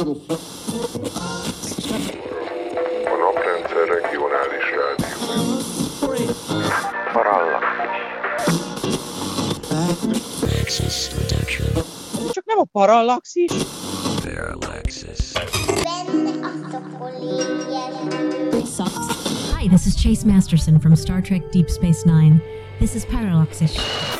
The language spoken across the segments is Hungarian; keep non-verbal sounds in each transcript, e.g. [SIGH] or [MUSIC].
A naprendszer regionális rádió. Csak nem a parallaxis. Benne a. Hi, this is Chase Masterson from Star Trek Deep Space Nine. This is Parallaxish.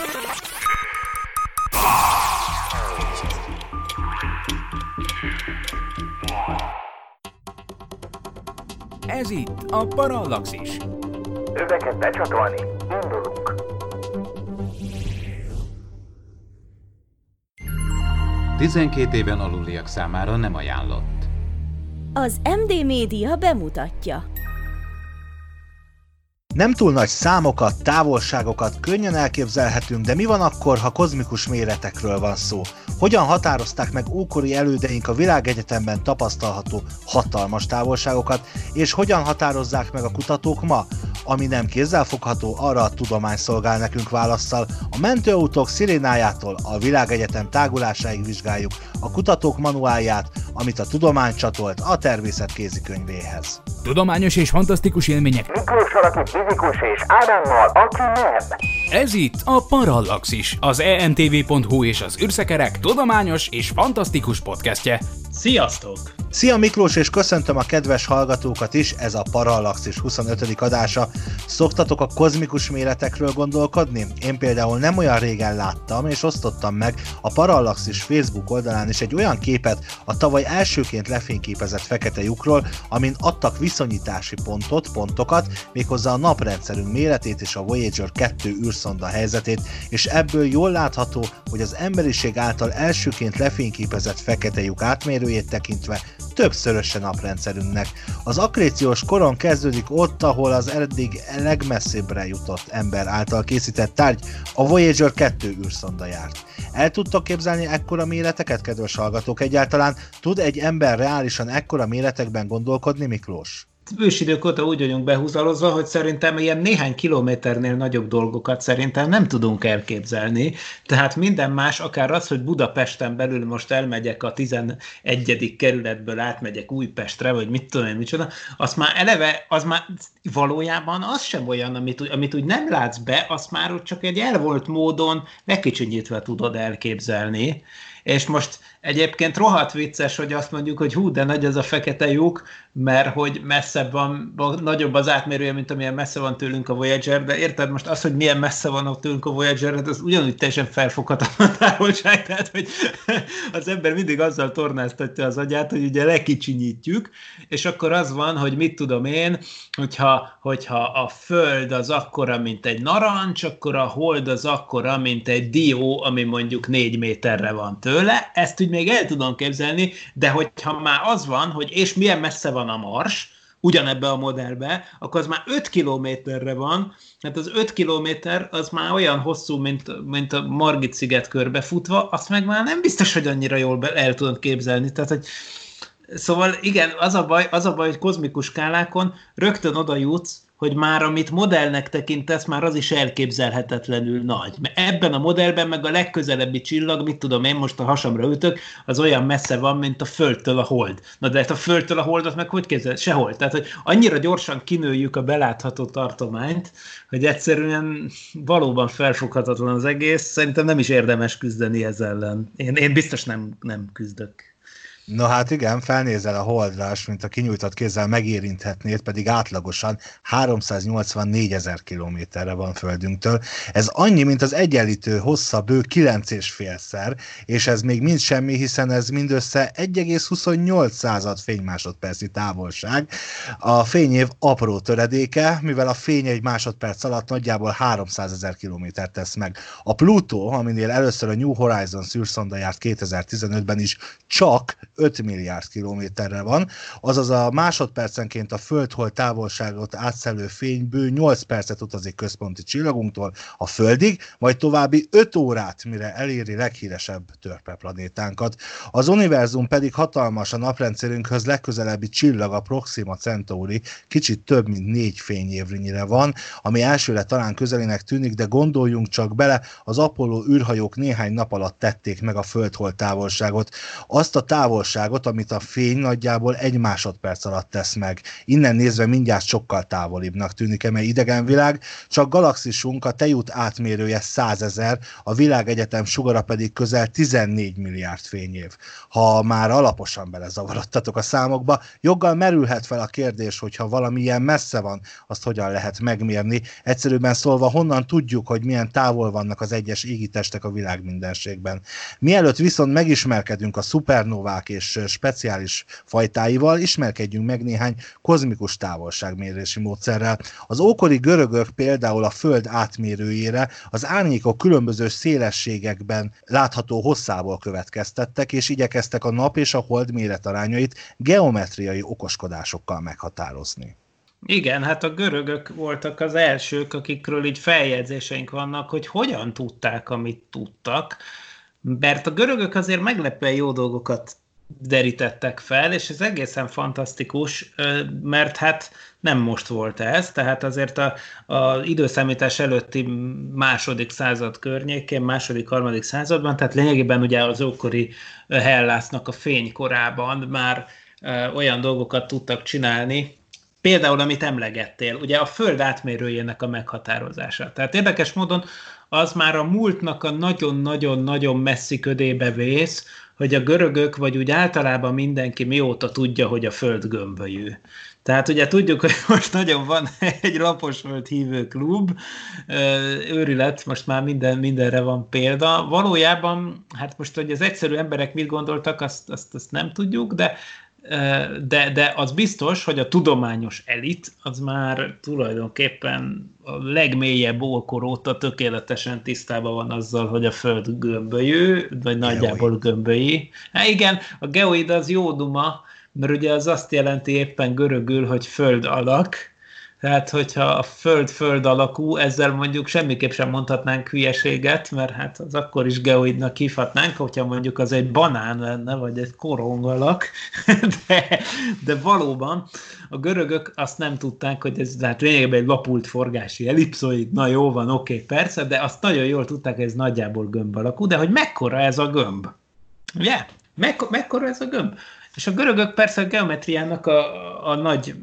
A Parallaxis. Öveket becsatolni, indulunk. Tizenkét éven aluliak számára nem ajánlott. Az MD Média bemutatja. Nem túl nagy számokat, távolságokat könnyen elképzelhetünk, de mi van akkor, ha kozmikus méretekről van szó? Hogyan határozták meg ókori elődeink a világegyetemben tapasztalható hatalmas távolságokat, és hogyan határozzák meg a kutatók ma? Ami nem kézzelfogható, arra a tudomány szolgál nekünk válaszsal. A mentőautók szirénájától a világegyetem tágulásáig vizsgáljuk a kutatók manuálját, amit a tudomány csatolt a természet kézikönyvéhez. Tudományos és fantasztikus élmények. Miklós alaki fizikus és Ádámmal, aki nem. Ez itt a Parallaxis, az entv.hu és az űrszekerek tudományos és fantasztikus podcastje. Sziasztok! Szia Miklós, és köszöntöm a kedves hallgatókat is, ez a Parallaxis 25. adása. Szoktatok a kozmikus méretekről gondolkodni? Én például nem olyan régen láttam, és osztottam meg a Parallaxis Facebook oldalán is egy olyan képet a tavaly elsőként lefényképezett fekete lyukról, amin adtak viszonyítási pontot, pontokat, méghozzá a naprendszerünk méretét és a Voyager 2 űrszonda helyzetét, és ebből jól látható, hogy az emberiség által elsőként lefényképezett fekete lyuk átmérőjét tekintve többszöröse naprendszerünknek. Az akréciós koron kezdődik ott, ahol az eddig legmesszebbre jutott ember által készített tárgy, a Voyager 2 űrszonda járt. El tudtok képzelni ekkora méreteket, kedves hallgatók? Egyáltalán tud egy ember reálisan ekkora méretekben gondolkodni, Miklós? Ősidők óta úgy vagyunk behúzalozva, hogy szerintem ilyen néhány kilométernél nagyobb dolgokat szerintem nem tudunk elképzelni. Tehát minden más, akár az, hogy Budapesten belül most elmegyek a 11. kerületből, átmegyek Újpestre, vagy mit tudom én, micsoda, az már eleve, az már valójában az sem olyan, amit, amit úgy nem látsz be, azt már csak egy elvolt módon lekicsinyítve tudod elképzelni. És most egyébként rohadt vicces, hogy azt mondjuk, hogy hú, de nagy az a fekete lyuk, mert hogy messzebb van, nagyobb az átmérője, mint amilyen messze van tőlünk a Voyager, de érted most az, hogy milyen messze van ott tőlünk a Voyager, hát az ugyanúgy teljesen felfoghatatlan távolság, tehát hogy [LAUGHS] az ember mindig azzal tornáztatja az agyát, hogy ugye lekicsinyítjük, és akkor az van, hogy mit tudom én, hogyha, hogyha a Föld az akkora, mint egy narancs, akkor a Hold az akkora, mint egy dió, ami mondjuk négy méterre van tőle, ezt úgy még el tudom képzelni, de hogyha már az van, hogy és milyen messze van a Mars, ugyanebbe a modellbe, akkor az már 5 kilométerre van, hát az 5 kilométer az már olyan hosszú, mint, mint a Margit sziget körbefutva, azt meg már nem biztos, hogy annyira jól be, el tudom képzelni. Tehát, hogy Szóval igen, az a baj, az a baj, hogy kozmikus skálákon rögtön oda jutsz, hogy már amit modellnek tekintesz, már az is elképzelhetetlenül nagy. Mert ebben a modellben meg a legközelebbi csillag, mit tudom én, most a hasamra ütök, az olyan messze van, mint a Földtől a Hold. Na de hát a Földtől a Holdot meg hogy képzel? Sehol. Tehát, hogy annyira gyorsan kinőjük a belátható tartományt, hogy egyszerűen valóban felfoghatatlan az egész. Szerintem nem is érdemes küzdeni ez ellen. Én, én biztos nem, nem küzdök. No hát igen, felnézel a holdra, mint a kinyújtott kézzel megérinthetnéd, pedig átlagosan 384 ezer kilométerre van földünktől. Ez annyi, mint az egyenlítő hossza bő 9 és ez még mind semmi, hiszen ez mindössze 1,28 század fénymásodperci távolság. A fényév apró töredéke, mivel a fény egy másodperc alatt nagyjából 300 ezer kilométert tesz meg. A Pluto, aminél először a New Horizon szűrszonda járt 2015-ben is csak 5 milliárd kilométerre van, azaz a másodpercenként a Földhold távolságot átszelő fény bő 8 percet utazik központi csillagunktól a Földig, majd további 5 órát, mire eléri leghíresebb törpeplanétánkat. Az univerzum pedig hatalmas a naprendszerünkhöz legközelebbi csillag a Proxima Centauri, kicsit több mint négy fényévnyire van, ami elsőre talán közelének tűnik, de gondoljunk csak bele, az Apollo űrhajók néhány nap alatt tették meg a Földhold távolságot. Azt a távolságot, amit a fény nagyjából egy másodperc alatt tesz meg. Innen nézve mindjárt sokkal távolibbnak tűnik eme idegen világ, csak galaxisunk a tejút átmérője 100 ezer, a világegyetem sugara pedig közel 14 milliárd fényév. Ha már alaposan belezavarodtatok a számokba, joggal merülhet fel a kérdés, hogyha valami ilyen messze van, azt hogyan lehet megmérni. Egyszerűen szólva, honnan tudjuk, hogy milyen távol vannak az egyes égitestek a világ mindenségben. Mielőtt viszont megismerkedünk a szupernovák és speciális fajtáival, ismerkedjünk meg néhány kozmikus távolságmérési módszerrel. Az ókori görögök például a Föld átmérőjére az árnyékok különböző szélességekben látható hosszából következtettek, és igyekeztek a nap és a hold méretarányait geometriai okoskodásokkal meghatározni. Igen, hát a görögök voltak az elsők, akikről így feljegyzéseink vannak, hogy hogyan tudták, amit tudtak, mert a görögök azért meglepően jó dolgokat derítettek fel, és ez egészen fantasztikus, mert hát nem most volt ez, tehát azért a, a időszámítás előtti második század környékén, második, harmadik században, tehát lényegében ugye az ókori Hellásznak a fénykorában már olyan dolgokat tudtak csinálni, Például, amit emlegettél, ugye a föld átmérőjének a meghatározása. Tehát érdekes módon az már a múltnak a nagyon-nagyon-nagyon messzi ködébe vész, hogy a görögök, vagy úgy általában mindenki mióta tudja, hogy a föld gömbölyű. Tehát ugye tudjuk, hogy [LAUGHS] most nagyon van egy laposföld hívő klub, őrület, most már minden, mindenre van példa. Valójában, hát most, hogy az egyszerű emberek mit gondoltak, azt, azt, azt nem tudjuk, de de, de az biztos, hogy a tudományos elit az már tulajdonképpen a legmélyebb ókor óta tökéletesen tisztában van azzal, hogy a Föld gömbölyű, vagy nagyjából gömbölyi. Hát igen, a geoid az jó duma, mert ugye az azt jelenti éppen görögül, hogy föld alak, tehát, hogyha a föld-föld alakú, ezzel mondjuk semmiképp sem mondhatnánk hülyeséget, mert hát az akkor is geoidnak hívhatnánk, hogyha mondjuk az egy banán lenne, vagy egy korong alak, [LAUGHS] de, de valóban a görögök azt nem tudták, hogy ez hát lényegében egy lapult forgási ellipszoid, na jó van, oké, okay, persze, de azt nagyon jól tudták, hogy ez nagyjából gömb alakú, de hogy mekkora ez a gömb? Ugye? Mekko, mekkora ez a gömb? És a görögök persze a geometriának a, a nagy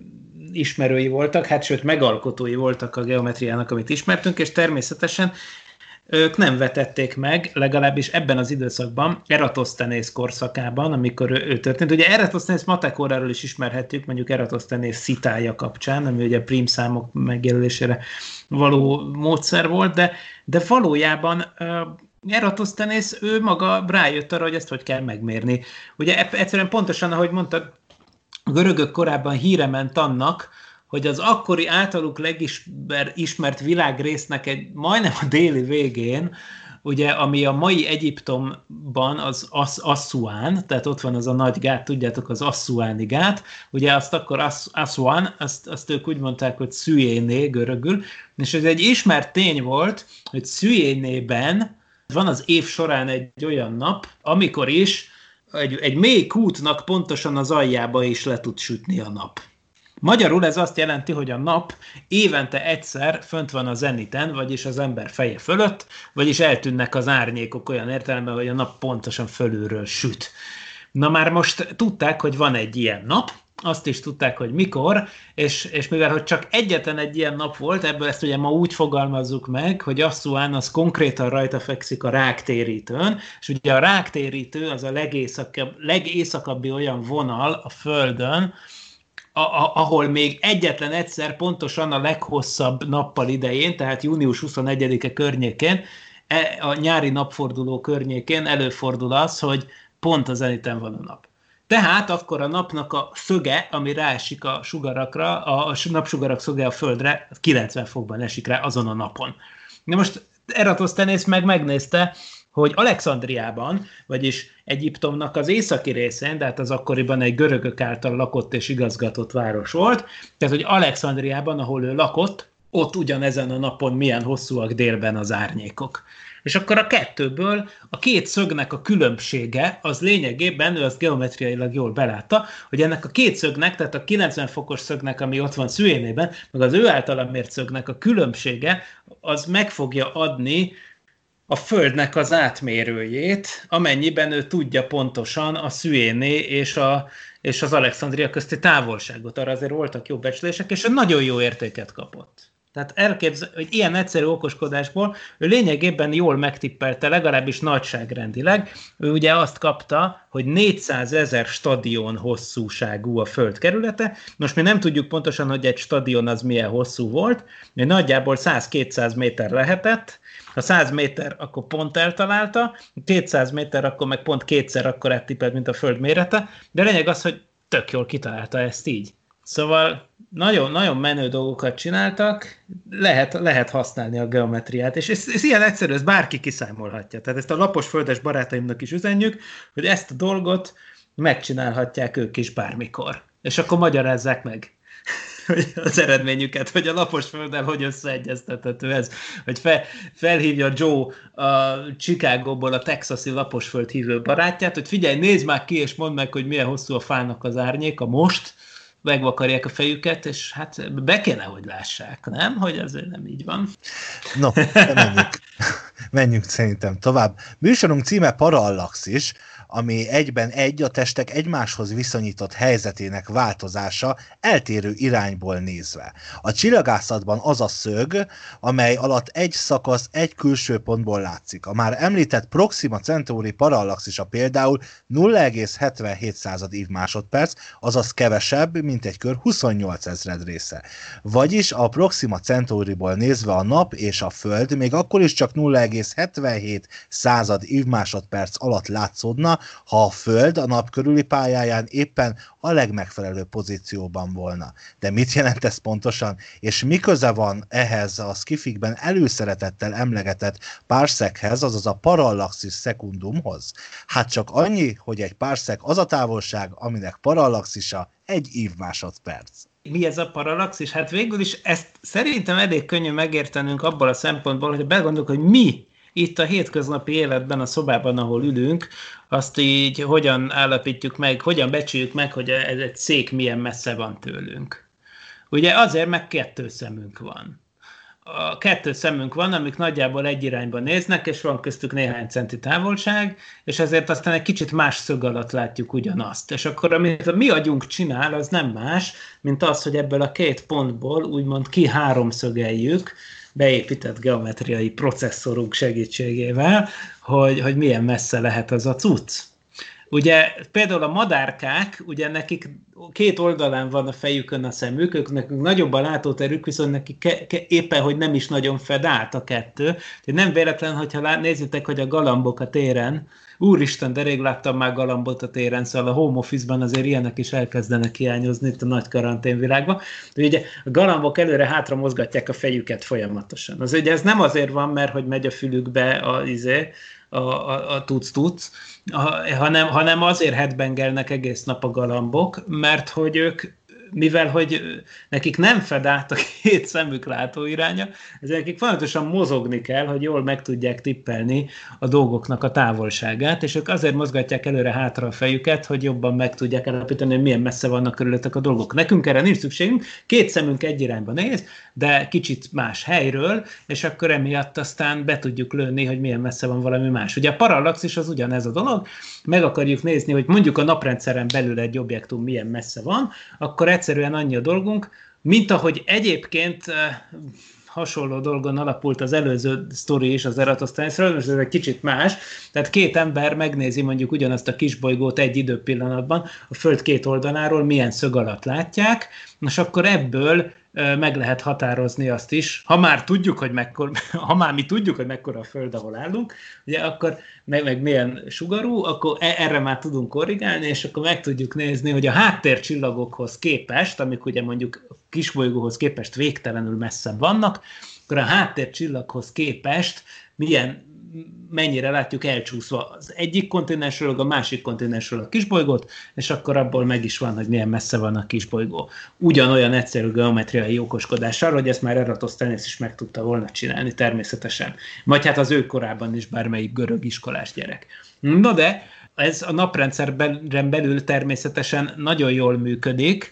ismerői voltak, hát sőt megalkotói voltak a geometriának, amit ismertünk, és természetesen ők nem vetették meg, legalábbis ebben az időszakban, Eratosthenész korszakában, amikor ő, ő történt. Ugye Eratosthenész matekóráról is ismerhetjük, mondjuk Eratosthenész szitája kapcsán, ami ugye prímszámok megjelölésére való módszer volt, de, de valójában Eratosthenész ő maga rájött arra, hogy ezt hogy kell megmérni. Ugye egyszerűen pontosan, ahogy mondtad, a görögök korábban híre ment annak, hogy az akkori általuk legismert világrésznek egy majdnem a déli végén, ugye, ami a mai Egyiptomban az As- Assuán, tehát ott van az a nagy gát, tudjátok, az Assuáni gát, ugye azt akkor As- Assuán, azt, azt ők úgy mondták, hogy Szüjéné görögül, és ez egy ismert tény volt, hogy Szüjénében van az év során egy olyan nap, amikor is egy, egy mély kútnak pontosan az aljába is le tud sütni a nap. Magyarul ez azt jelenti, hogy a nap évente egyszer fönt van a zeniten, vagyis az ember feje fölött, vagyis eltűnnek az árnyékok olyan értelemben, hogy a nap pontosan fölülről süt. Na már most tudták, hogy van egy ilyen nap, azt is tudták, hogy mikor, és, és mivel hogy csak egyetlen egy ilyen nap volt, ebből ezt ugye ma úgy fogalmazzuk meg, hogy Asszuán az konkrétan rajta fekszik a ráktérítőn, és ugye a ráktérítő az a legészakabb, legészakabbi olyan vonal a Földön, a, a, ahol még egyetlen egyszer pontosan a leghosszabb nappal idején, tehát június 21-e környékén, e, a nyári napforduló környékén előfordul az, hogy pont az eliten van a nap. Tehát akkor a napnak a szöge, ami ráesik a sugarakra, a napsugarak szöge a Földre, 90 fokban esik rá azon a napon. Na most Eratosthenész meg megnézte, hogy Alexandriában, vagyis Egyiptomnak az északi részén, de hát az akkoriban egy görögök által lakott és igazgatott város volt, tehát hogy Alexandriában, ahol ő lakott, ott ugyanezen a napon milyen hosszúak délben az árnyékok. És akkor a kettőből a két szögnek a különbsége az lényegében, ő azt geometriailag jól belátta, hogy ennek a két szögnek, tehát a 90 fokos szögnek, ami ott van szűjénében, meg az ő általa mért szögnek a különbsége, az meg fogja adni a Földnek az átmérőjét, amennyiben ő tudja pontosan a Szüéné és, a, és az Alexandria közti távolságot. Arra azért voltak jó becslések, és nagyon jó értéket kapott. Tehát elképzel, hogy ilyen egyszerű okoskodásból ő lényegében jól megtippelte, legalábbis nagyságrendileg. Ő ugye azt kapta, hogy 400 ezer stadion hosszúságú a föld kerülete. Most mi nem tudjuk pontosan, hogy egy stadion az milyen hosszú volt, de nagyjából 100-200 méter lehetett, ha 100 méter, akkor pont eltalálta, 200 méter, akkor meg pont kétszer akkor áttippelt, mint a föld mérete, de lényeg az, hogy tök jól kitalálta ezt így. Szóval nagyon, nagyon menő dolgokat csináltak, lehet, lehet használni a geometriát, és ez, ez ilyen egyszerű, ez bárki kiszámolhatja. Tehát ezt a lapos földes barátaimnak is üzenjük, hogy ezt a dolgot megcsinálhatják ők is bármikor. És akkor magyarázzák meg [LAUGHS] hogy az eredményüket, hogy a lapos földdel hogy összeegyeztethető ez, hogy fe, felhívja Joe a Chicagóból a texasi laposföld hívő barátját, hogy figyelj, nézd már ki, és mondd meg, hogy milyen hosszú a fának az árnyéka most, megvakarják a fejüket, és hát be kéne, hogy lássák, nem? Hogy ez nem így van. No, menjünk. [LAUGHS] menjünk szerintem tovább. Műsorunk címe Parallaxis, ami egyben egy a testek egymáshoz viszonyított helyzetének változása eltérő irányból nézve. A csillagászatban az a szög, amely alatt egy szakasz egy külső pontból látszik. A már említett Proxima Centauri parallaxisa például 0,77 év másodperc, azaz kevesebb, mint egy kör 28 ezred része. Vagyis a Proxima Centauriból nézve a nap és a föld még akkor is csak 0,77 század évmásodperc alatt látszódna, ha a Föld a nap körüli pályáján éppen a legmegfelelő pozícióban volna. De mit jelent ez pontosan, és mi köze van ehhez a skifikben előszeretettel emlegetett párszekhez, azaz a parallaxis szekundumhoz? Hát csak annyi, hogy egy párszek az a távolság, aminek parallaxisa egy év másodperc mi ez a parallaxis? Hát végül is ezt szerintem elég könnyű megértenünk abból a szempontból, hogy belegondolunk, hogy mi itt a hétköznapi életben, a szobában, ahol ülünk, azt így hogyan állapítjuk meg, hogyan becsüljük meg, hogy ez egy szék milyen messze van tőlünk. Ugye azért meg kettő szemünk van. A kettő szemünk van, amik nagyjából egy irányba néznek, és van köztük néhány centi távolság, és ezért aztán egy kicsit más szög alatt látjuk ugyanazt. És akkor amit a mi agyunk csinál, az nem más, mint az, hogy ebből a két pontból úgymond ki háromszögeljük, beépített geometriai processzorunk segítségével, hogy, hogy milyen messze lehet az a cucc. Ugye például a madárkák, ugye nekik két oldalán van a fejükön a szemük, ők nekünk nagyobb a látóterük, viszont nekik ke- ke- éppen, hogy nem is nagyon fed át a kettő. Tehát nem véletlen, hogyha lá- nézitek, hogy a galambok a téren, úristen, de rég láttam már galambot a téren, szóval a home office-ban azért ilyenek is elkezdenek hiányozni itt a nagy karanténvilágban. De ugye a galambok előre-hátra mozgatják a fejüket folyamatosan. Az ugye ez nem azért van, mert hogy megy a fülükbe a, izé, a, a, a tuc-tuc, hanem, hanem azért hetbengelnek egész nap a galambok, mert hogy ők mivel hogy nekik nem fed át a két szemük látóiránya, ezért nekik folyamatosan mozogni kell, hogy jól meg tudják tippelni a dolgoknak a távolságát, és ők azért mozgatják előre-hátra a fejüket, hogy jobban meg tudják állapítani, hogy milyen messze vannak körülöttek a dolgok. Nekünk erre nincs szükségünk, két szemünk egy irányba néz, de kicsit más helyről, és akkor emiatt aztán be tudjuk lőni, hogy milyen messze van valami más. Ugye a parallaxis az ugyanez a dolog, meg akarjuk nézni, hogy mondjuk a naprendszeren belül egy objektum milyen messze van, akkor egyszerűen annyi a dolgunk, mint ahogy egyébként hasonló dolgon alapult az előző sztori is az Eratosthenesről, most ez egy kicsit más, tehát két ember megnézi mondjuk ugyanazt a kisbolygót egy időpillanatban, a Föld két oldaláról milyen szög alatt látják, most akkor ebből meg lehet határozni azt is, ha már tudjuk, hogy mekkor, [LAUGHS] ha már mi tudjuk, hogy mekkora a Föld, ahol állunk, ugye akkor meg, meg milyen sugarú, akkor e, erre már tudunk korrigálni, és akkor meg tudjuk nézni, hogy a háttércsillagokhoz képest, amik ugye mondjuk kisbolygóhoz képest végtelenül messze vannak, akkor a háttércsillaghoz képest milyen mennyire látjuk elcsúszva az egyik kontinensről a másik kontinensről a kisbolygót, és akkor abból meg is van, hogy milyen messze van a kisbolygó. Ugyanolyan egyszerű geometriai okoskodással, hogy ezt már Eratosthenes is meg tudta volna csinálni természetesen. Vagy hát az ő korában is bármelyik görög iskolás gyerek. No de ez a naprendszerben belül természetesen nagyon jól működik,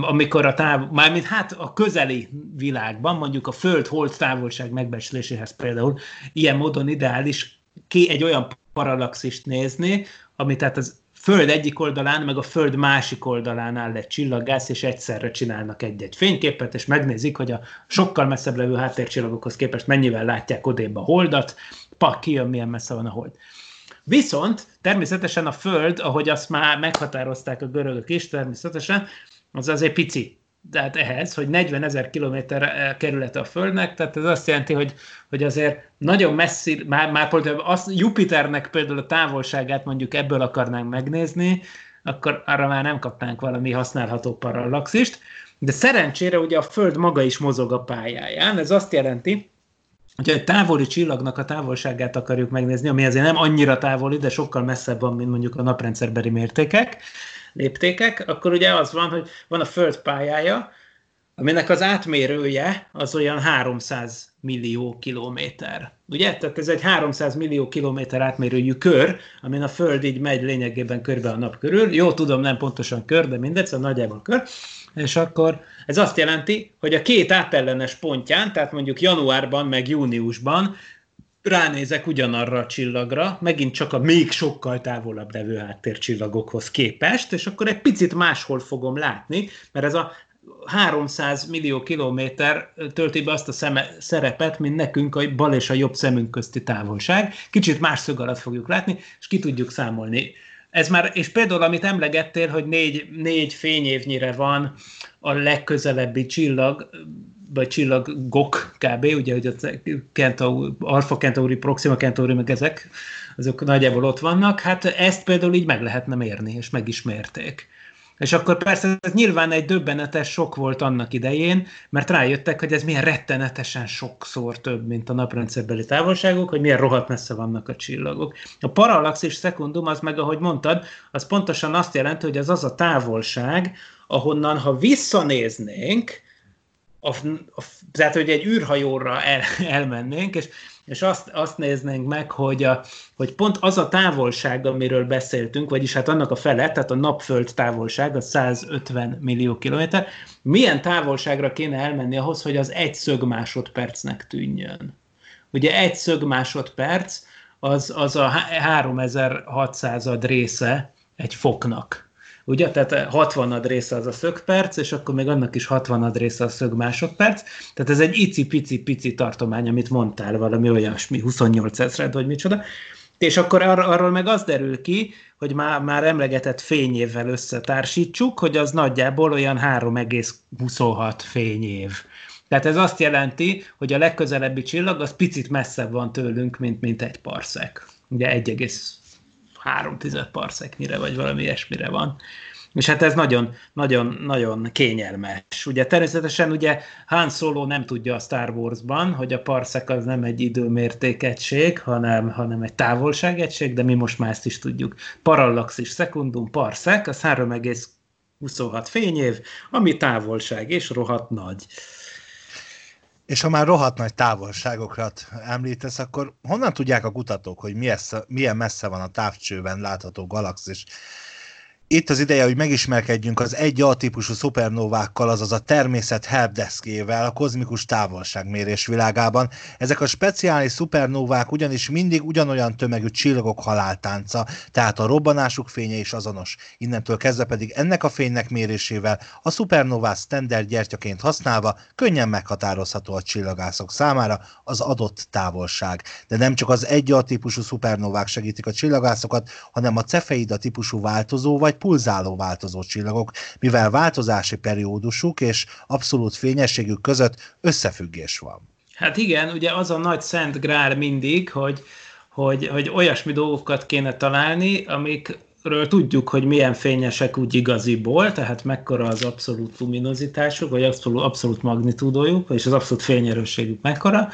amikor a táv, mármint hát a közeli világban, mondjuk a Föld-Hold távolság megbecsléséhez például ilyen módon ideális ki egy olyan paralaxist nézni, ami tehát az Föld egyik oldalán, meg a Föld másik oldalán áll egy csillaggász, és egyszerre csinálnak egy-egy fényképet, és megnézik, hogy a sokkal messzebb levő háttércsillagokhoz képest mennyivel látják odébb a holdat, pak, kijön, milyen messze van a hold. Viszont természetesen a Föld, ahogy azt már meghatározták a görögök is, természetesen, az azért pici. Tehát ehhez, hogy 40 ezer kilométer kerülete a Földnek, tehát ez azt jelenti, hogy, hogy azért nagyon messzi, már, már az, Jupiternek például a távolságát mondjuk ebből akarnánk megnézni, akkor arra már nem kapnánk valami használható parallaxist, de szerencsére ugye a Föld maga is mozog a pályáján, ez azt jelenti, hogyha egy távoli csillagnak a távolságát akarjuk megnézni, ami azért nem annyira távoli, de sokkal messzebb van, mint mondjuk a naprendszerbeli mértékek, léptékek, akkor ugye az van, hogy van a Föld pályája, aminek az átmérője az olyan 300 millió kilométer. Ugye? Tehát ez egy 300 millió kilométer átmérőjű kör, amin a Föld így megy lényegében körbe a nap körül. Jó, tudom, nem pontosan kör, de mindegy, szóval nagyjából kör. És akkor ez azt jelenti, hogy a két átellenes pontján, tehát mondjuk januárban, meg júniusban ránézek ugyanarra a csillagra, megint csak a még sokkal távolabb levő háttércsillagokhoz képest, és akkor egy picit máshol fogom látni, mert ez a 300 millió kilométer tölti be azt a szeme, szerepet, mint nekünk a bal és a jobb szemünk közti távolság. Kicsit más szög alatt fogjuk látni, és ki tudjuk számolni. Ez már, és például, amit emlegettél, hogy négy, négy fényévnyire van a legközelebbi csillag, vagy csillagok kb. Ugye, hogy a Centauri, Alpha Centauri, Proxima Centauri, meg ezek, azok nagyjából ott vannak, hát ezt például így meg lehetne mérni, és megismerték. És akkor persze ez nyilván egy döbbenetes sok volt annak idején, mert rájöttek, hogy ez milyen rettenetesen sokszor több, mint a naprendszerbeli távolságok, hogy milyen rohadt messze vannak a csillagok. A parallaxis szekundum az meg, ahogy mondtad, az pontosan azt jelenti, hogy az az a távolság, ahonnan, ha visszanéznénk, a, a, tehát, hogy egy űrhajóra el, elmennénk, és, és azt, azt néznénk meg, hogy, a, hogy pont az a távolság, amiről beszéltünk, vagyis hát annak a fele, tehát a napföld távolság, a 150 millió kilométer, milyen távolságra kéne elmenni ahhoz, hogy az egy szög másodpercnek tűnjön. Ugye egy szög másodperc az, az a 3600 része egy foknak ugye? Tehát 60 része az a szögperc, és akkor még annak is 60 része a szög másodperc. Tehát ez egy ici-pici-pici tartomány, amit mondtál, valami olyasmi, 28 ezred, vagy micsoda. És akkor ar- arról meg az derül ki, hogy már, már emlegetett fényévvel összetársítsuk, hogy az nagyjából olyan 3,26 fényév. Tehát ez azt jelenti, hogy a legközelebbi csillag az picit messzebb van tőlünk, mint, mint egy parszek. Ugye három tized parszeknyire, vagy valami ilyesmire van. És hát ez nagyon, nagyon, nagyon kényelmes. Ugye természetesen ugye Han Solo nem tudja a Star Wars-ban, hogy a parszek az nem egy időmértékegység, hanem, hanem egy távolságegység, de mi most már ezt is tudjuk. Parallaxis szekundum parszek, az 3,26 fényév, ami távolság, és rohadt nagy. És ha már rohadt nagy távolságokat említesz, akkor honnan tudják a kutatók, hogy milyen messze van a távcsőben látható galaxis? Itt az ideje, hogy megismerkedjünk az egy A típusú szupernovákkal, azaz a természet helpdeskével a kozmikus távolságmérés világában. Ezek a speciális szupernovák ugyanis mindig ugyanolyan tömegű csillagok haláltánca, tehát a robbanásuk fénye is azonos. Innentől kezdve pedig ennek a fénynek mérésével a szupernovát standard gyertyaként használva könnyen meghatározható a csillagászok számára az adott távolság. De nem csak az egy A típusú szupernovák segítik a csillagászokat, hanem a cefeida típusú változó vagy pulzáló változó csillagok, mivel változási periódusuk és abszolút fényességük között összefüggés van. Hát igen, ugye az a nagy szent grál mindig, hogy, hogy, hogy olyasmi dolgokat kéne találni, amik ről tudjuk, hogy milyen fényesek úgy igaziból, tehát mekkora az abszolút luminozitásuk, vagy abszolút, abszolút magnitúdójuk, és az abszolút fényerősségük mekkora,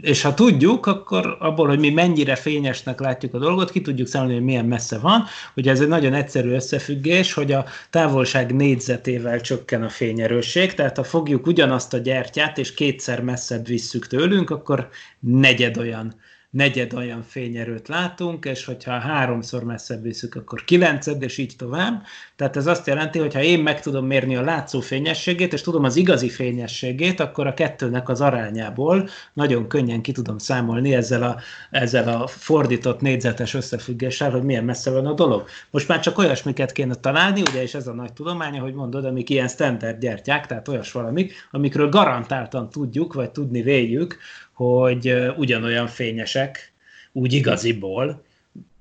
és ha tudjuk, akkor abból, hogy mi mennyire fényesnek látjuk a dolgot, ki tudjuk számolni, hogy milyen messze van. Ugye ez egy nagyon egyszerű összefüggés, hogy a távolság négyzetével csökken a fényerősség, tehát ha fogjuk ugyanazt a gyertyát, és kétszer messzebb visszük tőlünk, akkor negyed olyan negyed olyan fényerőt látunk, és hogyha háromszor messzebb visszük, akkor kilenced, és így tovább. Tehát ez azt jelenti, hogy ha én meg tudom mérni a látszó fényességét, és tudom az igazi fényességét, akkor a kettőnek az arányából nagyon könnyen ki tudom számolni ezzel a, ezzel a fordított négyzetes összefüggéssel, hogy milyen messze van a dolog. Most már csak olyasmiket kéne találni, ugye, és ez a nagy tudomány, hogy mondod, amik ilyen standard gyertyák, tehát olyas valamik, amikről garantáltan tudjuk, vagy tudni véljük, hogy ugyanolyan fényesek, úgy igaziból,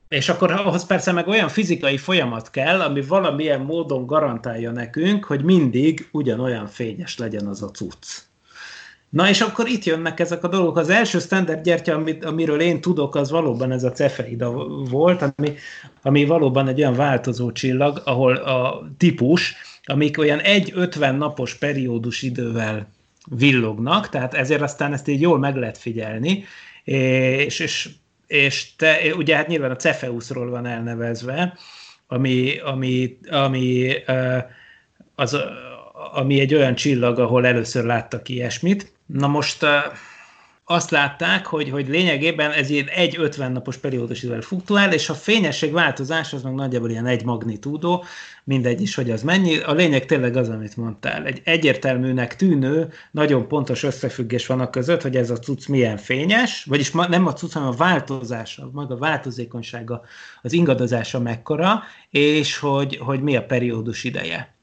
és akkor ahhoz persze meg olyan fizikai folyamat kell, ami valamilyen módon garantálja nekünk, hogy mindig ugyanolyan fényes legyen az a cucc. Na és akkor itt jönnek ezek a dolgok. Az első standard gyertya, amit, amiről én tudok, az valóban ez a cefeida volt, ami, ami valóban egy olyan változó csillag, ahol a típus, amik olyan egy 50 napos periódus idővel villognak, tehát ezért aztán ezt így jól meg lehet figyelni, és, és, és te, ugye hát nyilván a Cefeusról van elnevezve, ami, ami, ami, az, ami egy olyan csillag, ahol először láttak ilyesmit. Na most azt látták, hogy, hogy lényegében ez egy 50 napos periódus idővel fluktuál, és a fényesség változás az meg nagyjából ilyen egy magnitúdó, mindegy is, hogy az mennyi. A lényeg tényleg az, amit mondtál. Egy egyértelműnek tűnő, nagyon pontos összefüggés van a között, hogy ez a cucc milyen fényes, vagyis nem a cucc, hanem a változása, maga a változékonysága, az ingadozása mekkora, és hogy, hogy mi a periódus ideje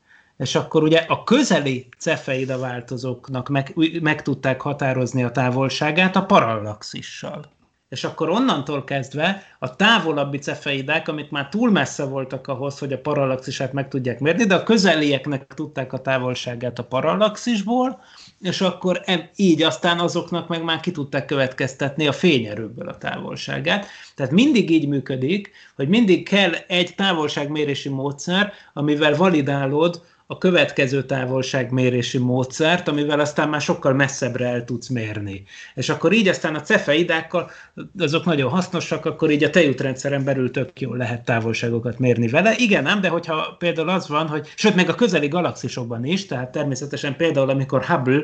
és akkor ugye a közeli cefeida változóknak meg, meg tudták határozni a távolságát a parallaxissal. És akkor onnantól kezdve a távolabbi cefeidák, amik már túl messze voltak ahhoz, hogy a parallaxisát meg tudják mérni, de a közelieknek tudták a távolságát a parallaxisból, és akkor így aztán azoknak meg már ki tudták következtetni a fényerőből a távolságát. Tehát mindig így működik, hogy mindig kell egy távolságmérési módszer, amivel validálod a következő távolságmérési módszert, amivel aztán már sokkal messzebbre el tudsz mérni. És akkor így aztán a cefeidákkal, azok nagyon hasznosak, akkor így a tejútrendszeren belül tök jól lehet távolságokat mérni vele. Igen, nem, de hogyha például az van, hogy, sőt, meg a közeli galaxisokban is, tehát természetesen például, amikor Hubble,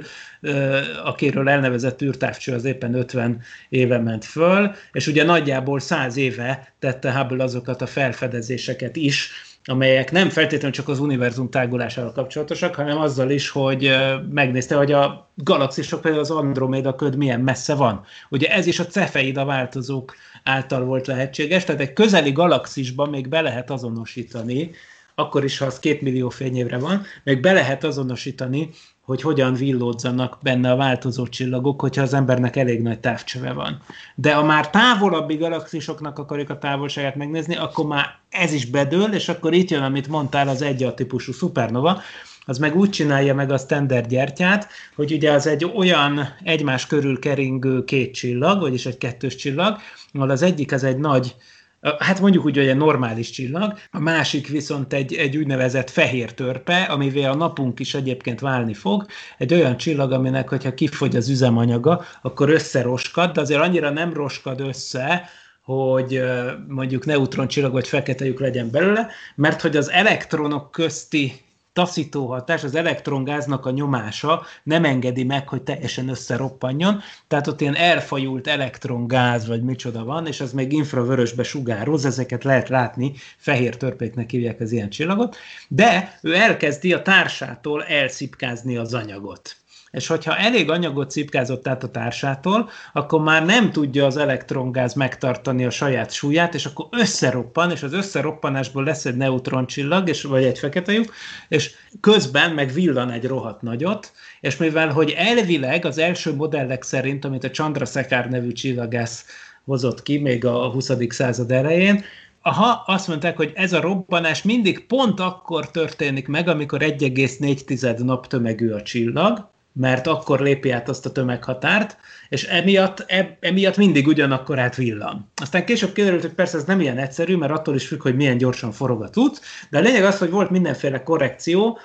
akiről elnevezett űrtávcső az éppen 50 éve ment föl, és ugye nagyjából 100 éve tette Hubble azokat a felfedezéseket is, amelyek nem feltétlenül csak az univerzum tágulásával kapcsolatosak, hanem azzal is, hogy megnézte, hogy a galaxisok, például az Andromeda köd milyen messze van. Ugye ez is a cefeida változók által volt lehetséges, tehát egy közeli galaxisban még be lehet azonosítani, akkor is, ha az két millió fényévre van, még be lehet azonosítani hogy hogyan villódzanak benne a változó csillagok, hogyha az embernek elég nagy távcsöve van. De ha már távolabbi galaxisoknak akarjuk a távolságát megnézni, akkor már ez is bedől, és akkor itt jön, amit mondtál, az egy típusú szupernova, az meg úgy csinálja meg a standard gyertyát, hogy ugye az egy olyan egymás körül keringő két csillag, vagyis egy kettős csillag, ahol az egyik az egy nagy Hát mondjuk úgy, hogy egy normális csillag, a másik viszont egy, egy úgynevezett fehér törpe, amivel a napunk is egyébként válni fog. Egy olyan csillag, aminek, hogyha kifogy az üzemanyaga, akkor összeroskad, de azért annyira nem roskad össze, hogy mondjuk neutroncsillag vagy fekete lyuk legyen belőle, mert hogy az elektronok közti taszító hatás, az elektrongáznak a nyomása nem engedi meg, hogy teljesen összeroppanjon, tehát ott ilyen elfajult elektrongáz, vagy micsoda van, és az még infravörösbe sugároz, ezeket lehet látni, fehér törpéknek hívják az ilyen csillagot, de ő elkezdi a társától elszipkázni az anyagot és hogyha elég anyagot cipkázott át a társától, akkor már nem tudja az elektrongáz megtartani a saját súlyát, és akkor összeroppan, és az összeroppanásból lesz egy neutroncsillag, és, vagy egy fekete lyuk, és közben meg villan egy rohadt nagyot, és mivel, hogy elvileg az első modellek szerint, amit a Chandrasekhar nevű csillagász hozott ki még a 20. század elején, Aha, azt mondták, hogy ez a robbanás mindig pont akkor történik meg, amikor 1,4 nap tömegű a csillag, mert akkor lépi át azt a tömeghatárt, és emiatt, e, emiatt mindig ugyanakkor át villan. Aztán később kiderült, hogy persze ez nem ilyen egyszerű, mert attól is függ, hogy milyen gyorsan forog a tud, de a lényeg az, hogy volt mindenféle korrekció,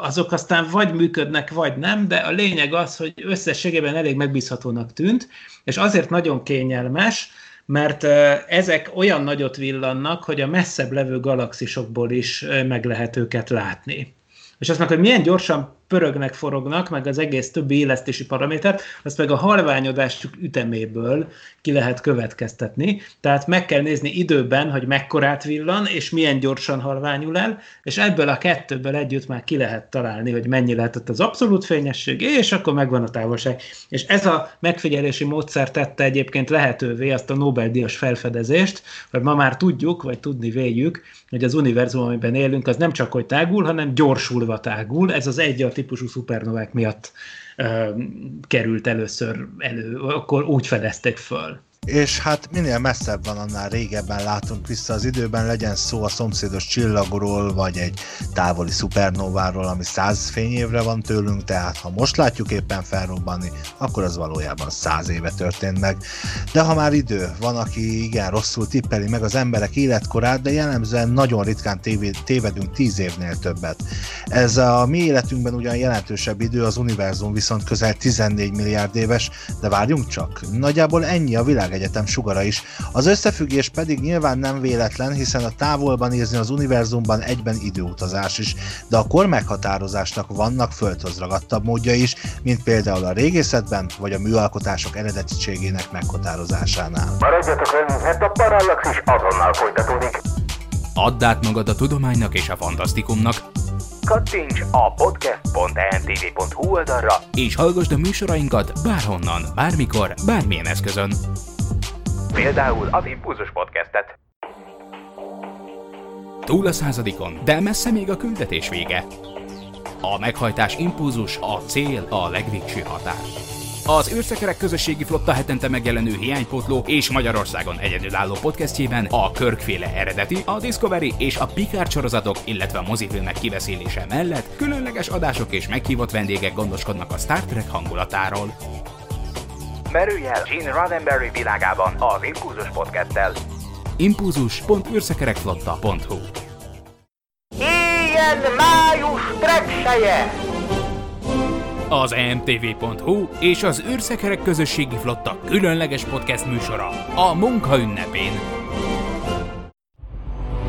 azok aztán vagy működnek, vagy nem, de a lényeg az, hogy összességében elég megbízhatónak tűnt, és azért nagyon kényelmes, mert ezek olyan nagyot villannak, hogy a messzebb levő galaxisokból is meg lehet őket látni. És azt mondja, hogy milyen gyorsan pörögnek, forognak, meg az egész többi élesztési paramétert, azt meg a halványodásuk üteméből ki lehet következtetni. Tehát meg kell nézni időben, hogy mekkorát villan, és milyen gyorsan halványul el, és ebből a kettőből együtt már ki lehet találni, hogy mennyi lehetett az abszolút fényesség, és akkor megvan a távolság. És ez a megfigyelési módszer tette egyébként lehetővé azt a Nobel-díjas felfedezést, hogy ma már tudjuk, vagy tudni véljük, hogy az univerzum, amiben élünk, az nem csak hogy tágul, hanem gyorsulva tágul. Ez az egy a típusú szupernovák miatt ö, került először elő, akkor úgy fedezték föl és hát minél messzebb van, annál régebben látunk vissza az időben, legyen szó a szomszédos csillagról, vagy egy távoli szupernováról, ami száz fényévre van tőlünk, tehát ha most látjuk éppen felrobbanni, akkor az valójában száz éve történt meg. De ha már idő, van, aki igen rosszul tippeli meg az emberek életkorát, de jellemzően nagyon ritkán tévedünk tíz évnél többet. Ez a mi életünkben ugyan jelentősebb idő, az univerzum viszont közel 14 milliárd éves, de várjunk csak, nagyjából ennyi a világ Egyetem sugara is. Az összefüggés pedig nyilván nem véletlen, hiszen a távolban nézni az univerzumban egyben időutazás is, de a kor meghatározásnak vannak földhöz ragadtabb módja is, mint például a régészetben vagy a műalkotások eredetiségének meghatározásánál. Maradjatok velünk, mert a Parallaxis azonnal folytatódik. Add át magad a tudománynak és a fantasztikumnak, Kattints a podcast.ntv.hu oldalra, és hallgassd a műsorainkat bárhonnan, bármikor, bármilyen eszközön. Például az Impulzus Podcastet. Túl a századikon, de messze még a küldetés vége. A meghajtás impulzus, a cél, a legvégső határ. Az űrszekerek közösségi flotta hetente megjelenő hiánypótló és Magyarországon egyedülálló podcastjében a Körkféle eredeti, a Discovery és a Picard sorozatok, illetve a mozifilmek kiveszélése mellett különleges adások és meghívott vendégek gondoskodnak a Star Trek hangulatáról. Merülj el Gene Roddenberry világában az Impulzus Podcasttel. impulzus.űrszekerekflotta.hu Ilyen május trekseje! Az emtv.hu és az űrszekerek közösségi flotta különleges podcast műsora a munka ünnepén.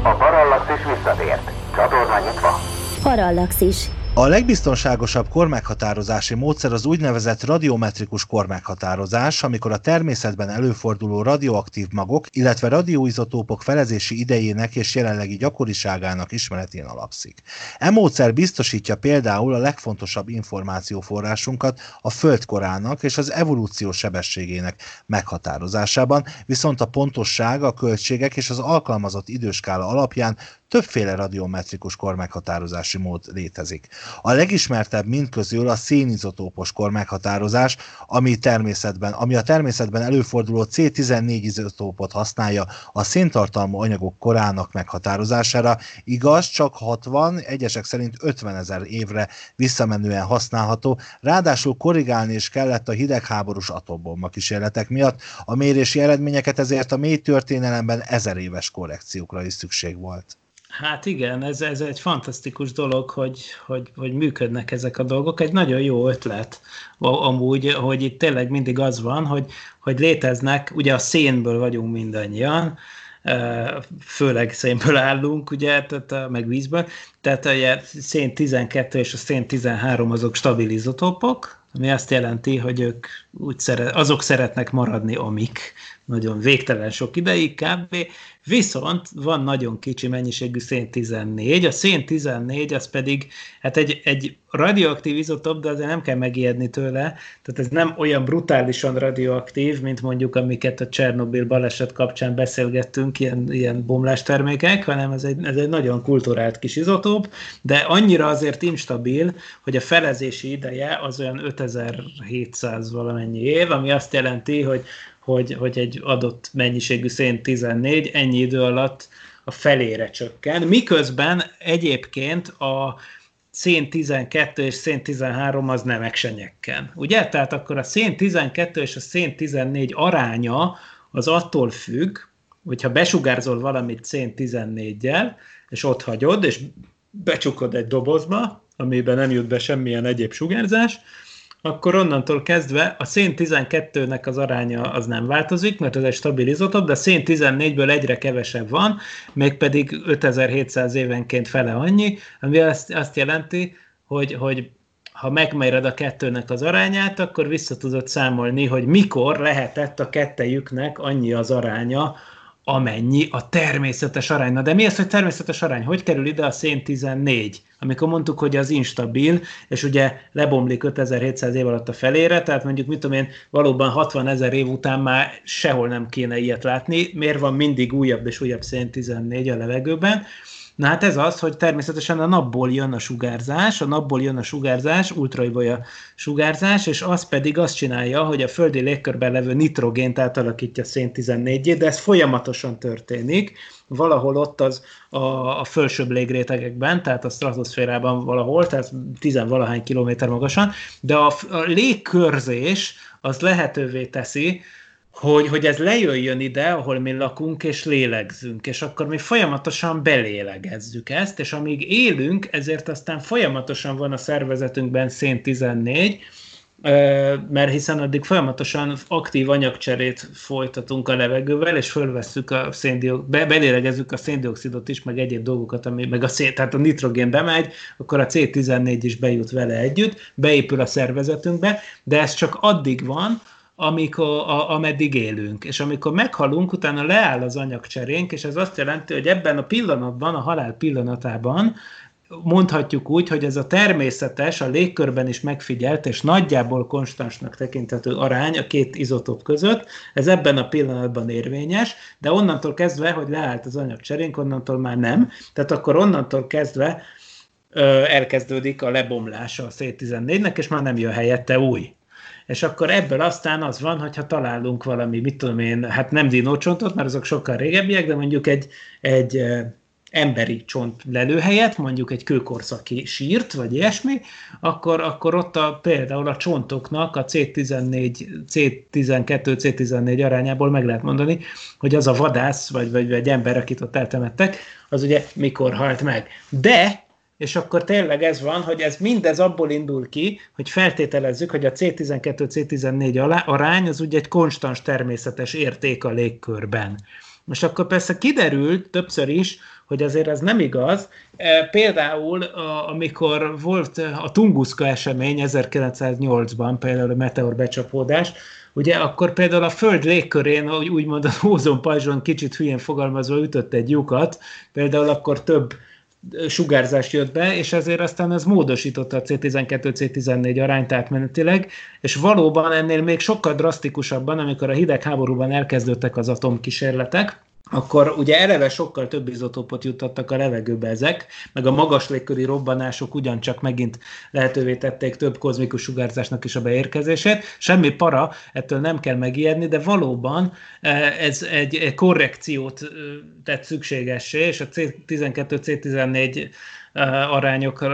A Parallaxis visszatért. Csatorna nyitva. Parallaxis. A legbiztonságosabb kormeghatározási módszer az úgynevezett radiometrikus kormeghatározás, amikor a természetben előforduló radioaktív magok, illetve radioizotópok felezési idejének és jelenlegi gyakoriságának ismeretén alapszik. E módszer biztosítja például a legfontosabb információforrásunkat a földkorának és az evolúció sebességének meghatározásában, viszont a pontosság, a költségek és az alkalmazott időskála alapján többféle radiometrikus kormeghatározási mód létezik. A legismertebb mind közül a szénizotópos kormeghatározás, ami, természetben, ami a természetben előforduló C14 izotópot használja a széntartalmú anyagok korának meghatározására, igaz, csak 60, egyesek szerint 50 ezer évre visszamenően használható, ráadásul korrigálni is kellett a hidegháborús atombomba kísérletek miatt, a mérési eredményeket ezért a mély történelemben ezer éves korrekciókra is szükség volt. Hát igen, ez, ez egy fantasztikus dolog, hogy, hogy, hogy működnek ezek a dolgok. Egy nagyon jó ötlet amúgy, hogy itt tényleg mindig az van, hogy, hogy léteznek, ugye a szénből vagyunk mindannyian, főleg szénből állunk, ugye, tehát, meg vízből, tehát a szén 12 és a szén 13 azok stabil ami azt jelenti, hogy ők úgy szeret, azok szeretnek maradni, amik nagyon végtelen sok ideig kb. Viszont van nagyon kicsi mennyiségű szén-14, a szén-14 az pedig hát egy, egy radioaktív izotop, de azért nem kell megijedni tőle, tehát ez nem olyan brutálisan radioaktív, mint mondjuk amiket a Csernobyl baleset kapcsán beszélgettünk, ilyen, ilyen bomlástermékek, hanem ez egy, ez egy nagyon kulturált kis izotóp, de annyira azért instabil, hogy a felezési ideje az olyan 5700 valamennyi év, ami azt jelenti, hogy hogy, hogy egy adott mennyiségű szén 14 ennyi idő alatt a felére csökken, miközben egyébként a szén 12 és szén 13 az nem eksenyekkel. Ugye? Tehát akkor a szén 12 és a szén 14 aránya az attól függ, hogyha besugárzol valamit szén 14-jel, és ott hagyod, és becsukod egy dobozba, amiben nem jut be semmilyen egyéb sugárzás, akkor onnantól kezdve a szén 12-nek az aránya az nem változik, mert ez egy stabil izotóp, de szén 14-ből egyre kevesebb van, mégpedig 5700 évenként fele annyi, ami azt, azt jelenti, hogy, hogy ha megméred a kettőnek az arányát, akkor vissza tudod számolni, hogy mikor lehetett a kettejüknek annyi az aránya, amennyi a természetes arány. Na de mi az, hogy természetes arány? Hogy kerül ide a szén 14? Amikor mondtuk, hogy az instabil, és ugye lebomlik 5700 év alatt a felére, tehát mondjuk, mit tudom én, valóban 60 ezer év után már sehol nem kéne ilyet látni. Miért van mindig újabb és újabb szén 14 a levegőben? Na hát ez az, hogy természetesen a napból jön a sugárzás, a napból jön a sugárzás, ultraibolya sugárzás, és az pedig azt csinálja, hogy a földi légkörben levő nitrogént átalakítja szén 14 de ez folyamatosan történik, valahol ott az a, a fölsőbb légrétegekben, tehát a stratoszférában valahol, tehát tizenvalahány kilométer magasan, de a, a légkörzés az lehetővé teszi, hogy, hogy ez lejöjjön ide, ahol mi lakunk, és lélegzünk, és akkor mi folyamatosan belélegezzük ezt, és amíg élünk, ezért aztán folyamatosan van a szervezetünkben szén 14, mert hiszen addig folyamatosan aktív anyagcserét folytatunk a levegővel, és fölvesszük a széndiokszidot, be, belélegezzük a széndiokszidot is, meg egyéb dolgokat, ami, meg a szén, tehát a nitrogén bemegy, akkor a C14 is bejut vele együtt, beépül a szervezetünkbe, de ez csak addig van, amikor, a, ameddig élünk. És amikor meghalunk, utána leáll az anyagcserénk, és ez azt jelenti, hogy ebben a pillanatban, a halál pillanatában mondhatjuk úgy, hogy ez a természetes, a légkörben is megfigyelt, és nagyjából konstansnak tekinthető arány a két izotóp között, ez ebben a pillanatban érvényes, de onnantól kezdve, hogy leállt az anyagcserénk, onnantól már nem. Tehát akkor onnantól kezdve ö, elkezdődik a lebomlása a C14-nek, és már nem jön helyette új és akkor ebből aztán az van, hogyha találunk valami, mit tudom én, hát nem dinócsontot, mert azok sokkal régebbiek, de mondjuk egy, egy emberi csont lelőhelyet, mondjuk egy kőkorszaki sírt, vagy ilyesmi, akkor, akkor ott a, például a csontoknak a C14, C12, C14 arányából meg lehet mondani, hogy az a vadász, vagy, vagy egy ember, akit ott eltemettek, az ugye mikor halt meg. De és akkor tényleg ez van, hogy ez mindez abból indul ki, hogy feltételezzük, hogy a C12-C14 arány az ugye egy konstans természetes érték a légkörben. Most akkor persze kiderült többször is, hogy azért ez nem igaz. E, például, amikor volt a Tunguska esemény 1908-ban, például a meteor becsapódás, ugye akkor például a Föld légkörén, úgymond az ózonpajzson kicsit hülyén fogalmazva ütött egy lyukat, például akkor több sugárzás jött be, és ezért aztán ez módosította a C12-C14 arányt átmenetileg, és valóban ennél még sokkal drasztikusabban, amikor a hidegháborúban elkezdődtek az atomkísérletek, akkor ugye eleve sokkal több izotópot juttattak a levegőbe ezek, meg a magas légköri robbanások ugyancsak megint lehetővé tették több kozmikus sugárzásnak is a beérkezését. Semmi para, ettől nem kell megijedni, de valóban e, ez egy korrekciót e, tett szükségessé, és a C12-C14 e, arányok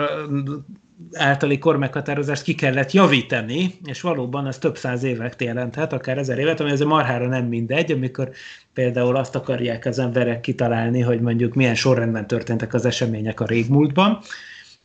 általi kormeghatározást ki kellett javítani, és valóban ez több száz évet jelenthet, akár ezer évet, ami azért marhára nem mindegy, amikor például azt akarják az emberek kitalálni, hogy mondjuk milyen sorrendben történtek az események a régmúltban,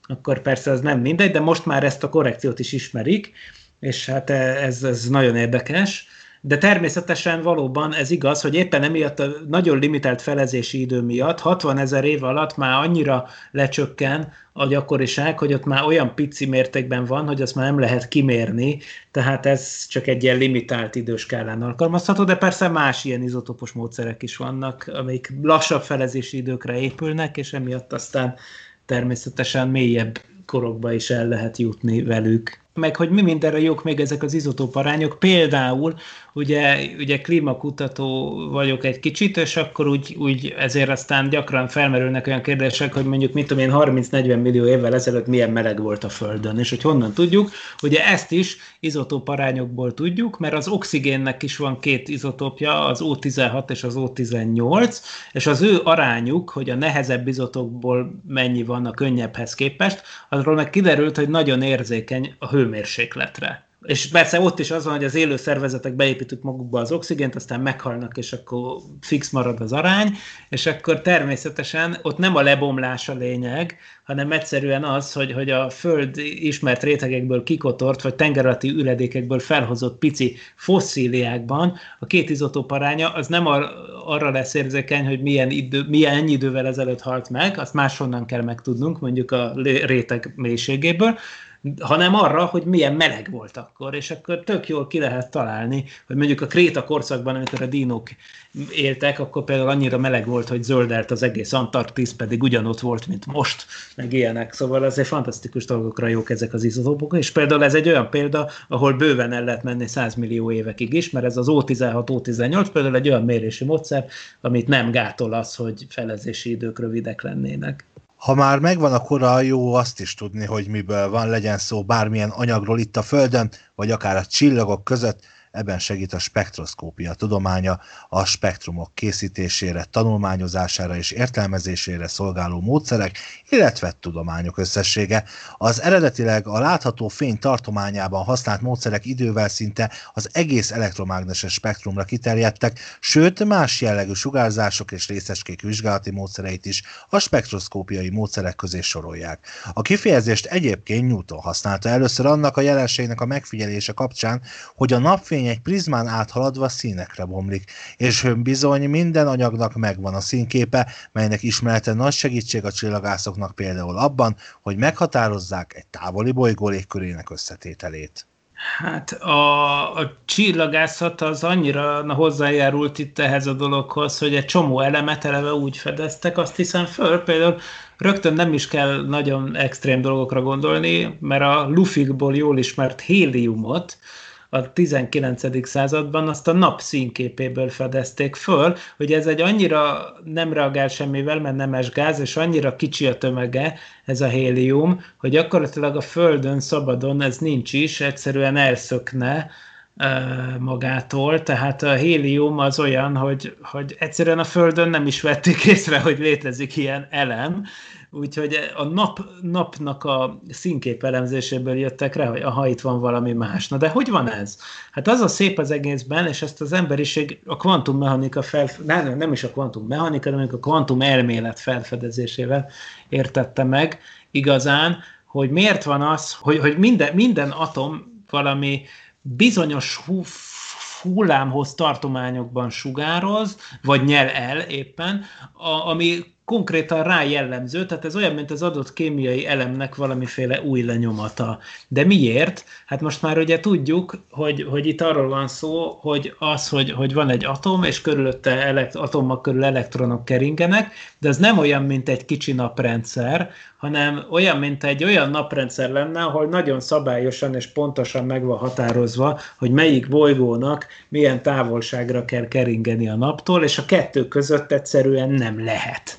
akkor persze ez nem mindegy, de most már ezt a korrekciót is ismerik, és hát ez, ez nagyon érdekes de természetesen valóban ez igaz, hogy éppen emiatt a nagyon limitált felezési idő miatt 60 ezer év alatt már annyira lecsökken a gyakoriság, hogy ott már olyan pici mértékben van, hogy azt már nem lehet kimérni, tehát ez csak egy ilyen limitált időskálán alkalmazható, de persze más ilyen izotopos módszerek is vannak, amik lassabb felezési időkre épülnek, és emiatt aztán természetesen mélyebb korokba is el lehet jutni velük meg hogy mi mindenre jók még ezek az izotóp arányok. Például, ugye, ugye klímakutató vagyok egy kicsit, és akkor úgy, úgy ezért aztán gyakran felmerülnek olyan kérdések, hogy mondjuk mit tudom én 30-40 millió évvel ezelőtt milyen meleg volt a Földön, és hogy honnan tudjuk. Ugye ezt is izotóp arányokból tudjuk, mert az oxigénnek is van két izotópja, az O16 és az O18, és az ő arányuk, hogy a nehezebb izotópból mennyi van a könnyebbhez képest, arról meg kiderült, hogy nagyon érzékeny a hő hőmérsékletre. És persze ott is az van, hogy az élő szervezetek beépítik magukba az oxigént, aztán meghalnak, és akkor fix marad az arány, és akkor természetesen ott nem a lebomlás a lényeg, hanem egyszerűen az, hogy, hogy a Föld ismert rétegekből kikotort, vagy tengeralatti üledékekből felhozott pici fosszíliákban a két izotóp aránya az nem ar- arra lesz érzékeny, hogy milyen, idő, milyen ennyi idővel ezelőtt halt meg, azt máshonnan kell megtudnunk, mondjuk a réteg mélységéből, hanem arra, hogy milyen meleg volt akkor, és akkor tök jól ki lehet találni, hogy mondjuk a Kréta korszakban, amikor a dinók éltek, akkor például annyira meleg volt, hogy zöldelt az egész Antarktisz, pedig ugyanott volt, mint most, meg ilyenek. Szóval azért fantasztikus dolgokra jók ezek az izotópok, és például ez egy olyan példa, ahol bőven el lehet menni 100 millió évekig is, mert ez az O16, O18 például egy olyan mérési módszer, amit nem gátol az, hogy felezési idők rövidek lennének. Ha már megvan a kora, jó azt is tudni, hogy miből van, legyen szó bármilyen anyagról itt a Földön, vagy akár a csillagok között, Ebben segít a spektroszkópia tudománya a spektrumok készítésére, tanulmányozására és értelmezésére szolgáló módszerek, illetve tudományok összessége. Az eredetileg a látható fény tartományában használt módszerek idővel szinte az egész elektromágneses spektrumra kiterjedtek, sőt más jellegű sugárzások és részecskék vizsgálati módszereit is a spektroszkópiai módszerek közé sorolják. A kifejezést egyébként Newton használta először annak a jelenségnek a megfigyelése kapcsán, hogy a napfény fény egy prizmán áthaladva színekre bomlik, és bizony minden anyagnak megvan a színképe, melynek ismerete nagy segítség a csillagászoknak például abban, hogy meghatározzák egy távoli bolygó légkörének összetételét. Hát a, a csillagászat az annyira na, hozzájárult itt ehhez a dologhoz, hogy egy csomó elemet eleve úgy fedeztek, azt hiszem föl, például rögtön nem is kell nagyon extrém dolgokra gondolni, mert a lufikból jól ismert héliumot, a 19. században azt a nap színképéből fedezték föl, hogy ez egy annyira nem reagál semmivel, mert nemes gáz, és annyira kicsi a tömege, ez a hélium, hogy gyakorlatilag a Földön szabadon ez nincs is, egyszerűen elszökne, magától, tehát a hélium az olyan, hogy, hogy egyszerűen a Földön nem is vették észre, hogy létezik ilyen elem, Úgyhogy a nap, napnak a színkép elemzéséből jöttek rá, hogy aha, itt van valami más. Na de hogy van ez? Hát az a szép az egészben, és ezt az emberiség a kvantummechanika fel, nem, nem is a kvantummechanika, hanem a kvantum elmélet felfedezésével értette meg igazán, hogy miért van az, hogy, hogy minden, minden atom valami bizonyos hullámhoz tartományokban sugároz, vagy nyel el éppen, a, ami konkrétan rá jellemző, tehát ez olyan, mint az adott kémiai elemnek valamiféle új lenyomata. De miért? Hát most már ugye tudjuk, hogy, hogy itt arról van szó, hogy az, hogy, hogy van egy atom, és körülötte elekt, atomok körül elektronok keringenek, de ez nem olyan, mint egy kicsi naprendszer, hanem olyan, mint egy olyan naprendszer lenne, ahol nagyon szabályosan és pontosan meg van határozva, hogy melyik bolygónak milyen távolságra kell keringeni a naptól, és a kettő között egyszerűen nem lehet.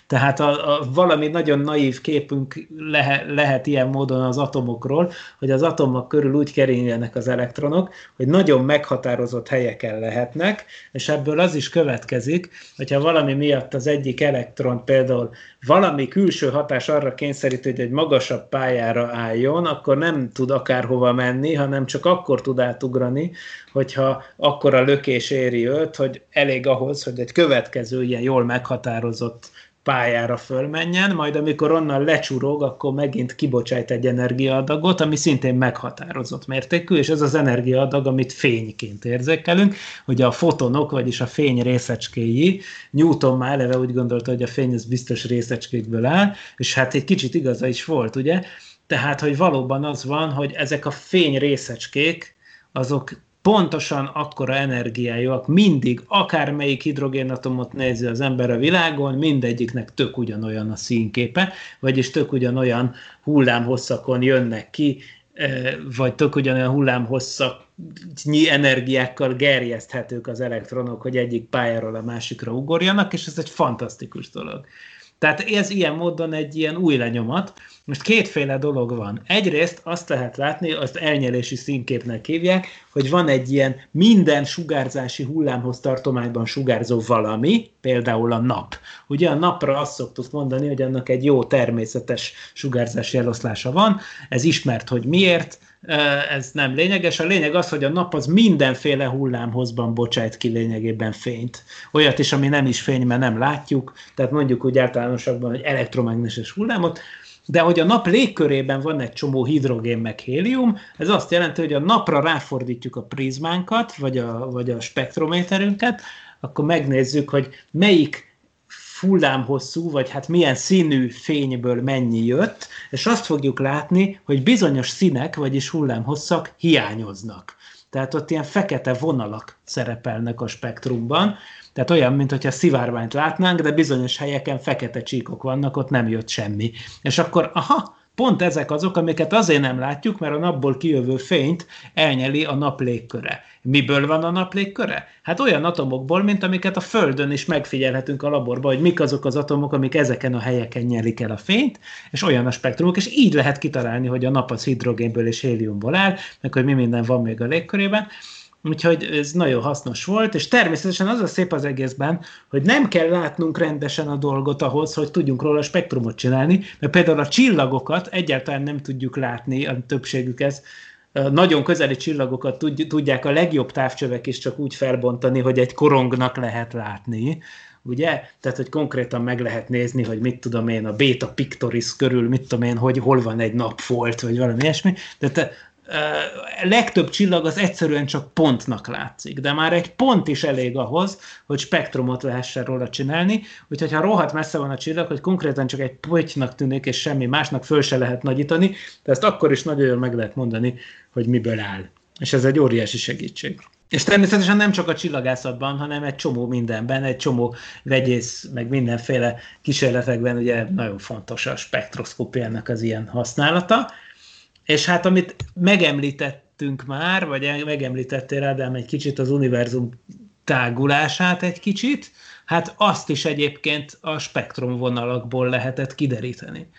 Tehát a, a valami nagyon naív képünk lehe, lehet ilyen módon az atomokról, hogy az atomok körül úgy keringjenek az elektronok, hogy nagyon meghatározott helyeken lehetnek, és ebből az is következik, hogyha valami miatt az egyik elektron például valami külső hatás arra kényszerít, hogy egy magasabb pályára álljon, akkor nem tud akárhova menni, hanem csak akkor tud átugrani, hogyha akkor a lökés éri őt, hogy elég ahhoz, hogy egy következő ilyen jól meghatározott pályára fölmenjen, majd amikor onnan lecsurog, akkor megint kibocsájt egy energiaadagot, ami szintén meghatározott mértékű, és ez az energiaadag, amit fényként érzékelünk, hogy a fotonok, vagyis a fény részecskéi, Newton már eleve úgy gondolta, hogy a fény az biztos részecskékből áll, és hát egy kicsit igaza is volt, ugye? Tehát, hogy valóban az van, hogy ezek a fény részecskék, azok pontosan akkora energiájúak, mindig, akármelyik hidrogénatomot nézi az ember a világon, mindegyiknek tök ugyanolyan a színképe, vagyis tök ugyanolyan hullámhosszakon jönnek ki, e, vagy tök ugyanolyan hullámhosszaknyi energiákkal gerjeszthetők az elektronok, hogy egyik pályáról a másikra ugorjanak, és ez egy fantasztikus dolog. Tehát ez ilyen módon egy ilyen új lenyomat. Most kétféle dolog van. Egyrészt azt lehet látni, azt elnyelési színképnek hívják, hogy van egy ilyen minden sugárzási hullámhoz tartományban sugárzó valami, például a nap. Ugye a napra azt szoktuk mondani, hogy annak egy jó természetes sugárzási eloszlása van, ez ismert, hogy miért, ez nem lényeges. A lényeg az, hogy a nap az mindenféle hullámhozban bocsájt ki lényegében fényt. Olyat is, ami nem is fény, mert nem látjuk, tehát mondjuk úgy általánosakban, hogy elektromágneses hullámot, de hogy a nap légkörében van egy csomó hidrogén meg hélium, ez azt jelenti, hogy a napra ráfordítjuk a prizmánkat, vagy a, vagy a spektrométerünket, akkor megnézzük, hogy melyik hullámhosszú, vagy hát milyen színű fényből mennyi jött, és azt fogjuk látni, hogy bizonyos színek, vagyis hullámhosszak hiányoznak. Tehát ott ilyen fekete vonalak szerepelnek a spektrumban, tehát olyan, mint hogyha szivárványt látnánk, de bizonyos helyeken fekete csíkok vannak, ott nem jött semmi. És akkor, aha, pont ezek azok, amiket azért nem látjuk, mert a napból kijövő fényt elnyeli a nap légköre. Miből van a nap légköre? Hát olyan atomokból, mint amiket a Földön is megfigyelhetünk a laborban, hogy mik azok az atomok, amik ezeken a helyeken nyelik el a fényt, és olyan a spektrumok, és így lehet kitalálni, hogy a nap az hidrogénből és héliumból áll, meg hogy mi minden van még a légkörében. Úgyhogy ez nagyon hasznos volt, és természetesen az a szép az egészben, hogy nem kell látnunk rendesen a dolgot ahhoz, hogy tudjunk róla spektrumot csinálni, mert például a csillagokat egyáltalán nem tudjuk látni, a többségük ez, nagyon közeli csillagokat tudják a legjobb távcsövek is csak úgy felbontani, hogy egy korongnak lehet látni, ugye? Tehát, hogy konkrétan meg lehet nézni, hogy mit tudom én, a Beta Pictoris körül, mit tudom én, hogy hol van egy napfolt, vagy valami ilyesmi. De te, legtöbb csillag az egyszerűen csak pontnak látszik, de már egy pont is elég ahhoz, hogy spektrumot lehessen róla csinálni, úgyhogy ha rohadt messze van a csillag, hogy konkrétan csak egy pontnak tűnik, és semmi másnak föl se lehet nagyítani, de ezt akkor is nagyon jól meg lehet mondani, hogy miből áll. És ez egy óriási segítség. És természetesen nem csak a csillagászatban, hanem egy csomó mindenben, egy csomó vegyész, meg mindenféle kísérletekben ugye nagyon fontos a spektroszkópiának az ilyen használata. És hát amit megemlítettünk már, vagy megemlítettél Ádám egy kicsit az univerzum tágulását egy kicsit, hát azt is egyébként a spektrumvonalakból lehetett kideríteni.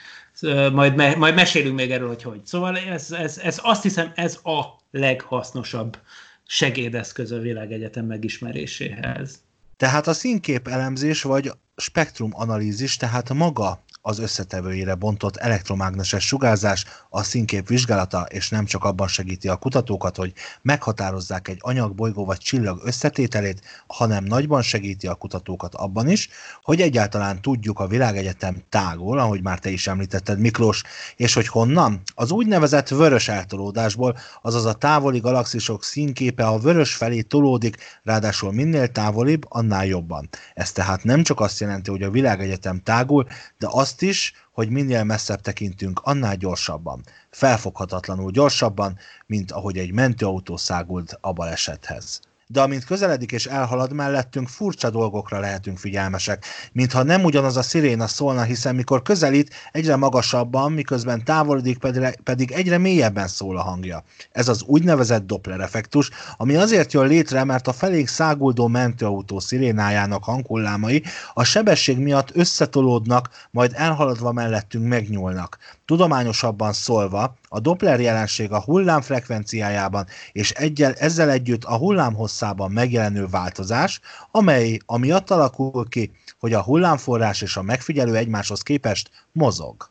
Majd, me, majd mesélünk még erről, hogy hogy. Szóval ez, ez, ez azt hiszem, ez a leghasznosabb segédeszköz a világegyetem megismeréséhez. Tehát a színkép elemzés vagy spektrum analízis, tehát maga az összetevőire bontott elektromágneses sugárzás, a színkép vizsgálata, és nem csak abban segíti a kutatókat, hogy meghatározzák egy anyag, bolygó vagy csillag összetételét, hanem nagyban segíti a kutatókat abban is, hogy egyáltalán tudjuk a világegyetem tágol, ahogy már te is említetted Miklós, és hogy honnan? Az úgynevezett vörös eltolódásból, azaz a távoli galaxisok színképe a vörös felé tolódik, ráadásul minél távolibb, annál jobban. Ez tehát nem csak azt jelenti, hogy a világegyetem tágul, de azt azt is, hogy minél messzebb tekintünk, annál gyorsabban, felfoghatatlanul gyorsabban, mint ahogy egy mentőautó szágult a balesethez de amint közeledik és elhalad mellettünk, furcsa dolgokra lehetünk figyelmesek, mintha nem ugyanaz a sziréna szólna, hiszen mikor közelít, egyre magasabban, miközben távolodik, pedig egyre mélyebben szól a hangja. Ez az úgynevezett Doppler effektus, ami azért jön létre, mert a felénk száguldó mentőautó szirénájának hanghullámai a sebesség miatt összetolódnak, majd elhaladva mellettünk megnyúlnak. Tudományosabban szólva, a Doppler jelenség a hullám frekvenciájában és egyel, ezzel együtt a hullám hosszában megjelenő változás, amely amiatt alakul ki, hogy a hullámforrás és a megfigyelő egymáshoz képest mozog.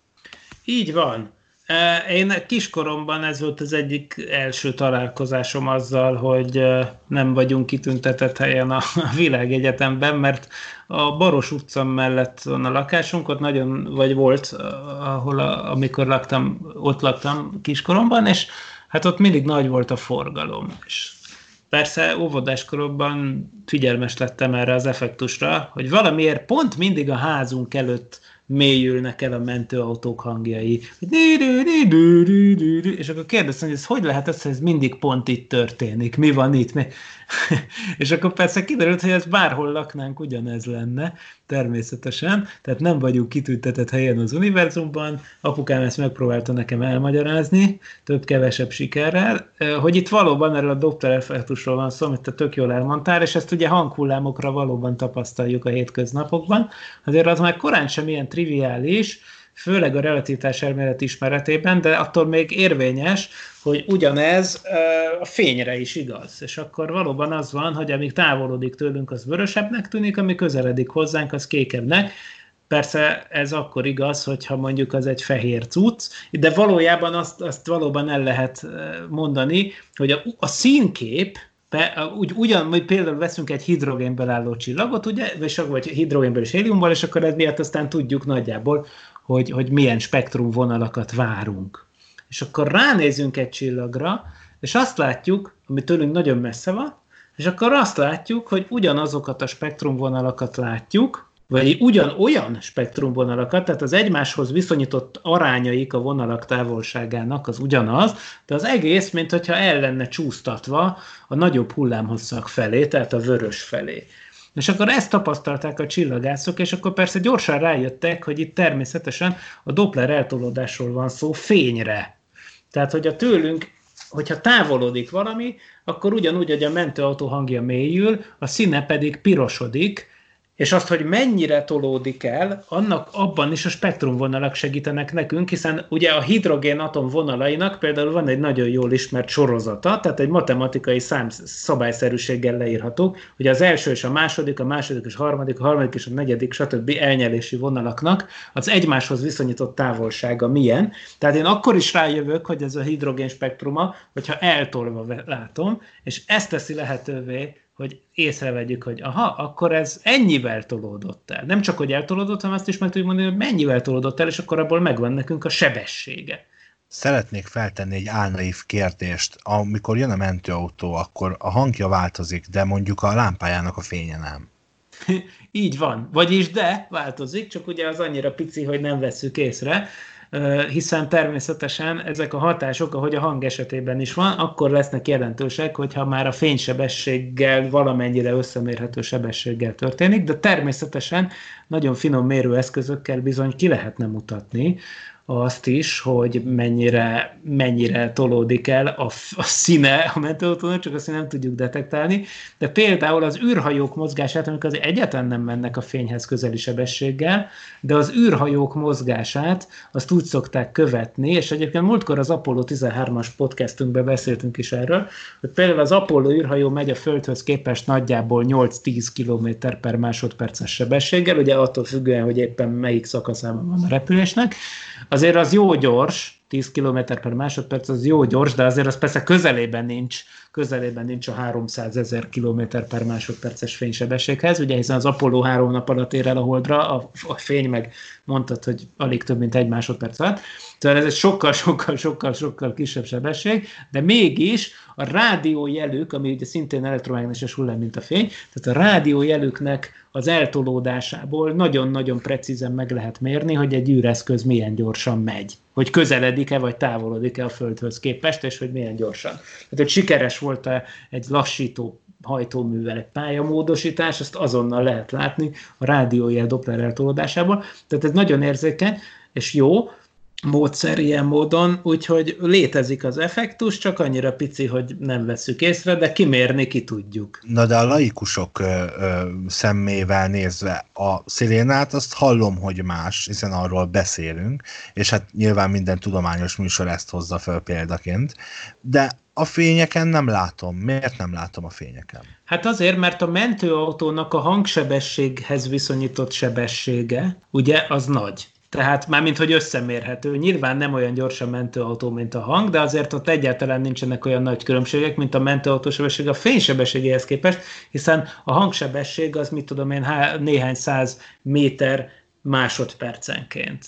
Így van. Én kiskoromban ez volt az egyik első találkozásom azzal, hogy nem vagyunk kitüntetett helyen a [LAUGHS] világegyetemben, mert a Baros utca mellett van a lakásunk, ott nagyon, vagy volt, ahol a, amikor laktam, ott laktam kiskoromban, és hát ott mindig nagy volt a forgalom. És persze óvodáskoromban figyelmes lettem erre az effektusra, hogy valamiért pont mindig a házunk előtt mélyülnek el a mentőautók hangjai, és akkor kérdeztem, hogy ez hogy lehet ez, hogy ez mindig pont itt történik, mi van itt, mi? [LAUGHS] és akkor persze kiderült, hogy ez bárhol laknánk, ugyanez lenne, természetesen, tehát nem vagyunk kitüntetett helyen az univerzumban, apukám ezt megpróbálta nekem elmagyarázni, több-kevesebb sikerrel, hogy itt valóban erről a Doppler effektusról van szó, amit te tök jól elmondtál, és ezt ugye hanghullámokra valóban tapasztaljuk a hétköznapokban, azért az már korán sem ilyen triviális, főleg a relativitás elmélet ismeretében, de attól még érvényes, hogy ugyanez a fényre is igaz. És akkor valóban az van, hogy amíg távolodik tőlünk, az vörösebbnek tűnik, ami közeledik hozzánk, az kékebbnek. Persze ez akkor igaz, hogyha mondjuk az egy fehér cucc, de valójában azt, azt valóban el lehet mondani, hogy a, a színkép, úgy, ugyan, hogy például veszünk egy hidrogénből álló csillagot, ugye, vagy hidrogénből és héliumból, és akkor ez miatt aztán tudjuk nagyjából, hogy, hogy milyen spektrumvonalakat várunk. És akkor ránézünk egy csillagra, és azt látjuk, ami tőlünk nagyon messze van, és akkor azt látjuk, hogy ugyanazokat a spektrumvonalakat látjuk, vagy ugyan olyan spektrumvonalakat, tehát az egymáshoz viszonyított arányaik a vonalak távolságának az ugyanaz, de az egész, mint hogyha el lenne csúsztatva a nagyobb hullámhosszak felé, tehát a vörös felé. És akkor ezt tapasztalták a csillagászok, és akkor persze gyorsan rájöttek, hogy itt természetesen a Doppler eltolódásról van szó fényre. Tehát, hogy a tőlünk, hogyha távolodik valami, akkor ugyanúgy, hogy a mentőautó hangja mélyül, a színe pedig pirosodik, és azt, hogy mennyire tolódik el, annak abban is a spektrumvonalak segítenek nekünk, hiszen ugye a hidrogén atom vonalainak például van egy nagyon jól ismert sorozata, tehát egy matematikai szám szabályszerűséggel leírható, hogy az első és a második, a második és a harmadik, a harmadik és a negyedik, stb. elnyelési vonalaknak az egymáshoz viszonyított távolsága milyen. Tehát én akkor is rájövök, hogy ez a hidrogén spektruma, hogyha eltolva látom, és ezt teszi lehetővé, hogy észrevegyük, hogy aha, akkor ez ennyivel tolódott el. Nem csak, hogy eltolódott, hanem azt is meg tudjuk mondani, hogy mennyivel tolódott el, és akkor abból megvan nekünk a sebessége. Szeretnék feltenni egy álnaív kérdést. Amikor jön a mentőautó, akkor a hangja változik, de mondjuk a lámpájának a fénye nem. [LAUGHS] Így van. Vagyis de változik, csak ugye az annyira pici, hogy nem vesszük észre hiszen természetesen ezek a hatások, ahogy a hang esetében is van, akkor lesznek jelentősek, hogyha már a fénysebességgel valamennyire összemérhető sebességgel történik, de természetesen nagyon finom mérőeszközökkel bizony ki lehetne mutatni, azt is, hogy mennyire, mennyire tolódik el a, a színe a mentőautónak, csak azt nem tudjuk detektálni, de például az űrhajók mozgását, amikor az egyetlen nem mennek a fényhez közeli sebességgel, de az űrhajók mozgását azt úgy szokták követni, és egyébként múltkor az Apollo 13-as podcastünkben beszéltünk is erről, hogy például az Apollo űrhajó megy a Földhöz képest nagyjából 8-10 km per másodperces sebességgel, ugye attól függően, hogy éppen melyik szakaszában van a repülésnek, azért az jó gyors, 10 km per másodperc az jó gyors, de azért az persze közelében nincs, közelében nincs a 300 ezer km per másodperces fénysebességhez, ugye hiszen az Apollo három nap alatt ér el a Holdra, a, a fény meg mondtad, hogy alig több, mint egy másodperc alatt. Tehát ez egy sokkal, sokkal, sokkal, sokkal kisebb sebesség, de mégis a rádiójelük, ami ugye szintén elektromágneses hullám, mint a fény, tehát a rádiójelüknek az eltolódásából nagyon-nagyon precízen meg lehet mérni, hogy egy űreszköz milyen gyorsan megy. Hogy közeledik-e, vagy távolodik-e a Földhöz képest, és hogy milyen gyorsan. Tehát, hogy sikeres volt-e egy lassító hajtóművel egy pályamódosítás, azt azonnal lehet látni a rádiójel Doppler eltolódásából. Tehát ez nagyon érzékeny, és jó, módszer ilyen módon, úgyhogy létezik az effektus, csak annyira pici, hogy nem veszük észre, de kimérni ki tudjuk. Na de a laikusok ö, ö, szemmével nézve a szilénát, azt hallom, hogy más, hiszen arról beszélünk, és hát nyilván minden tudományos műsor ezt hozza fel példaként, de a fényeken nem látom. Miért nem látom a fényeken? Hát azért, mert a mentőautónak a hangsebességhez viszonyított sebessége, ugye, az nagy. Tehát mármint, hogy összemérhető. Nyilván nem olyan gyorsan mentőautó, mint a hang, de azért ott egyáltalán nincsenek olyan nagy különbségek, mint a mentőautó sebesség a fénysebességéhez képest, hiszen a hangsebesség az, mit tudom én, néhány száz méter másodpercenként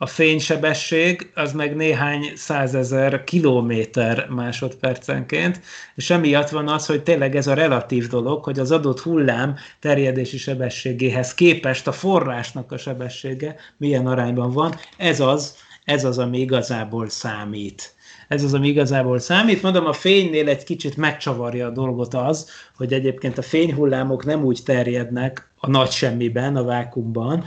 a fénysebesség az meg néhány százezer kilométer másodpercenként, és emiatt van az, hogy tényleg ez a relatív dolog, hogy az adott hullám terjedési sebességéhez képest a forrásnak a sebessége milyen arányban van, ez az, ez az, ami igazából számít. Ez az, ami igazából számít. Mondom, a fénynél egy kicsit megcsavarja a dolgot az, hogy egyébként a fényhullámok nem úgy terjednek a nagy semmiben, a vákumban,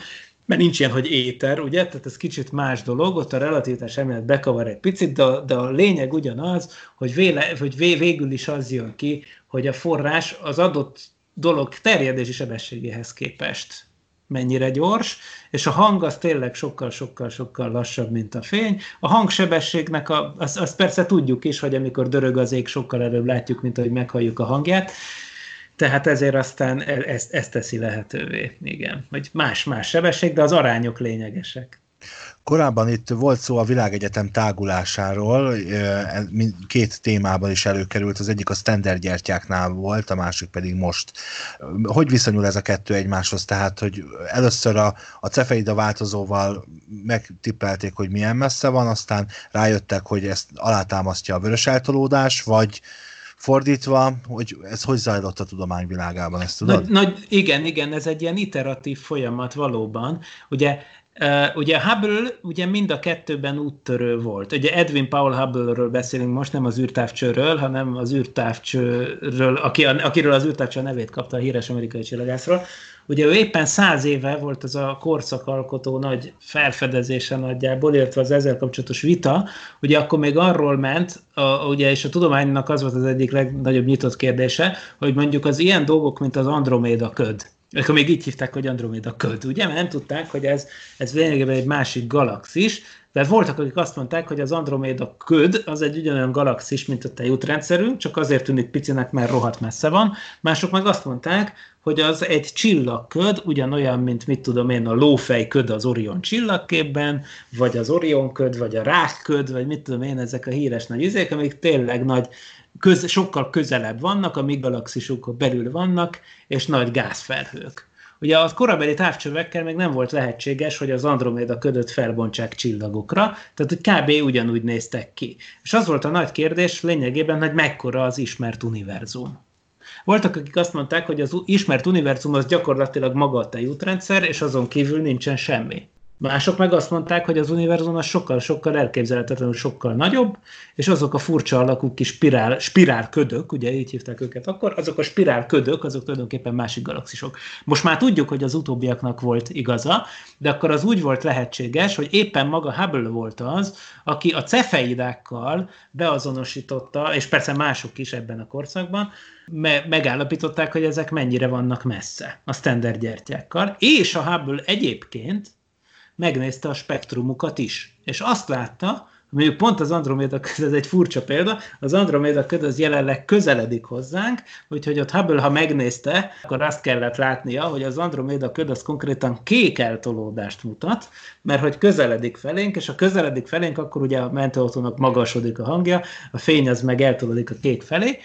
mert nincs ilyen, hogy éter, ugye, tehát ez kicsit más dolog, ott a relativitás elmélet bekavar egy picit, de, de a lényeg ugyanaz, hogy, véle, hogy vé, végül is az jön ki, hogy a forrás az adott dolog terjedési sebességéhez képest mennyire gyors, és a hang az tényleg sokkal-sokkal-sokkal lassabb, mint a fény. A hangsebességnek, a, azt, azt persze tudjuk is, hogy amikor dörög az ég, sokkal előbb látjuk, mint hogy meghalljuk a hangját, tehát ezért aztán e- ezt, ezt teszi lehetővé, igen. Hogy más-más sebesség, de az arányok lényegesek. Korábban itt volt szó a világegyetem tágulásáról, e, két témában is előkerült, az egyik a standard gyertyáknál volt, a másik pedig most. Hogy viszonyul ez a kettő egymáshoz? Tehát, hogy először a, a cefeida változóval megtippelték, hogy milyen messze van, aztán rájöttek, hogy ezt alátámasztja a vörös eltolódás, vagy, Fordítva, hogy ez hogy zajlott a tudományvilágában, ezt tudod? Nagy, nagy, igen, igen, ez egy ilyen iteratív folyamat valóban. Ugye Uh, ugye Hubble ugye mind a kettőben úttörő volt. Ugye Edwin Paul Hubble-ről beszélünk most, nem az űrtávcsőről, hanem az űrtávcsőről, aki, akiről az űrtávcső a nevét kapta a híres amerikai csillagászról. Ugye ő éppen száz éve volt az a korszakalkotó nagy felfedezése nagyjából, illetve az ezzel kapcsolatos vita, ugye akkor még arról ment, a, ugye, és a tudománynak az volt az egyik legnagyobb nyitott kérdése, hogy mondjuk az ilyen dolgok, mint az Androméda köd, akkor még így hívták, hogy Andromeda köd, ugye? Mert nem tudták, hogy ez, ez lényegében egy másik galaxis, de voltak, akik azt mondták, hogy az Andromeda köd az egy ugyanolyan galaxis, mint a tejútrendszerünk, csak azért tűnik picinek, mert rohadt messze van. Mások meg azt mondták, hogy az egy csillagköd, ugyanolyan, mint mit tudom én, a lófej köd az Orion csillagképben, vagy az Orion köd, vagy a rák köd, vagy mit tudom én, ezek a híres nagy izék, amik tényleg nagy köz, sokkal közelebb vannak, a mi galaxisukon belül vannak, és nagy gázfelhők. Ugye a korabeli távcsövekkel még nem volt lehetséges, hogy az Andromeda ködöt felbontsák csillagokra, tehát hogy kb. ugyanúgy néztek ki. És az volt a nagy kérdés lényegében, hogy mekkora az ismert univerzum. Voltak, akik azt mondták, hogy az ismert univerzum az gyakorlatilag maga a tejútrendszer, és azon kívül nincsen semmi. Mások meg azt mondták, hogy az univerzum az sokkal-sokkal elképzelhetetlenül sokkal nagyobb, és azok a furcsa alakú kis spirál, spirál ködök, ugye így hívták őket akkor, azok a spirál ködök, azok tulajdonképpen másik galaxisok. Most már tudjuk, hogy az utóbbiaknak volt igaza, de akkor az úgy volt lehetséges, hogy éppen maga Hubble volt az, aki a cefeidákkal beazonosította, és persze mások is ebben a korszakban, me- megállapították, hogy ezek mennyire vannak messze a standard gyertyákkal, és a Hubble egyébként megnézte a spektrumukat is. És azt látta, mondjuk pont az Andromeda köd, ez egy furcsa példa, az Andromeda köd az jelenleg közeledik hozzánk, úgyhogy ott Hubble, ha megnézte, akkor azt kellett látnia, hogy az Andromeda köd az konkrétan kék eltolódást mutat, mert hogy közeledik felénk, és a közeledik felénk, akkor ugye a mentőautónak magasodik a hangja, a fény az meg eltolódik a kék felé,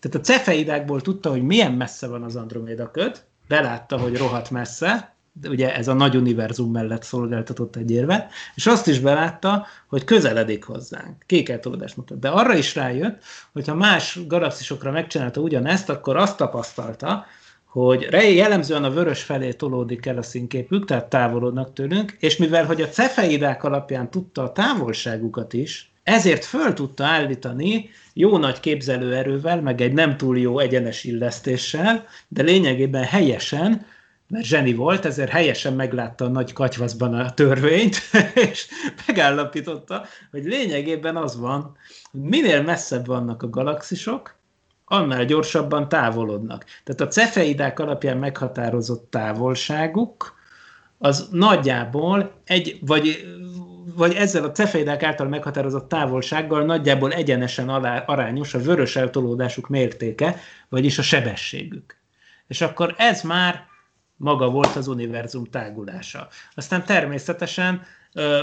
tehát a cefeidákból tudta, hogy milyen messze van az Andromeda köd, belátta, hogy rohadt messze, ugye ez a nagy univerzum mellett szolgáltatott egy érve, és azt is belátta, hogy közeledik hozzánk. Kék eltolódást mutat. De arra is rájött, hogy ha más galaxisokra megcsinálta ugyanezt, akkor azt tapasztalta, hogy jellemzően a vörös felé tolódik el a színképük, tehát távolodnak tőlünk, és mivel hogy a cefeidák alapján tudta a távolságukat is, ezért föl tudta állítani jó nagy képzelőerővel, meg egy nem túl jó egyenes illesztéssel, de lényegében helyesen, mert zseni volt, ezért helyesen meglátta a nagy katyvaszban a törvényt, [LAUGHS] és megállapította, hogy lényegében az van, minél messzebb vannak a galaxisok, annál gyorsabban távolodnak. Tehát a cefeidák alapján meghatározott távolságuk, az nagyjából egy, vagy, vagy ezzel a cefeidák által meghatározott távolsággal nagyjából egyenesen alá, arányos a vörös eltolódásuk mértéke, vagyis a sebességük. És akkor ez már maga volt az univerzum tágulása. Aztán természetesen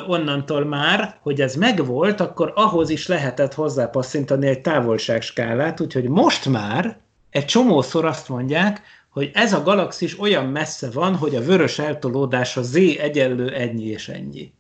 onnantól már, hogy ez megvolt, akkor ahhoz is lehetett hozzápasszintani egy távolságskálát, úgyhogy most már egy csomószor azt mondják, hogy ez a galaxis olyan messze van, hogy a vörös eltolódás a Z egyenlő ennyi és ennyi.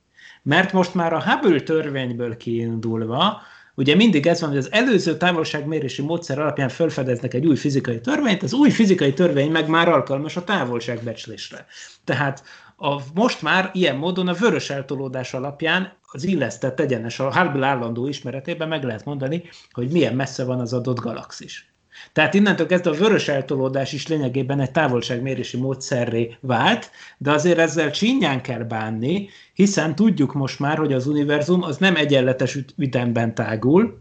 Mert most már a Hubble törvényből kiindulva Ugye mindig ez van, hogy az előző távolságmérési módszer alapján felfedeznek egy új fizikai törvényt, az új fizikai törvény meg már alkalmas a távolságbecslésre. Tehát a, most már ilyen módon a vörös eltolódás alapján az illesztett egyenes, a Hubble állandó ismeretében meg lehet mondani, hogy milyen messze van az adott galaxis. Tehát innentől kezdve a vörös eltolódás is lényegében egy távolságmérési módszerré vált, de azért ezzel csinyán kell bánni, hiszen tudjuk most már, hogy az univerzum az nem egyenletes ütemben tágul,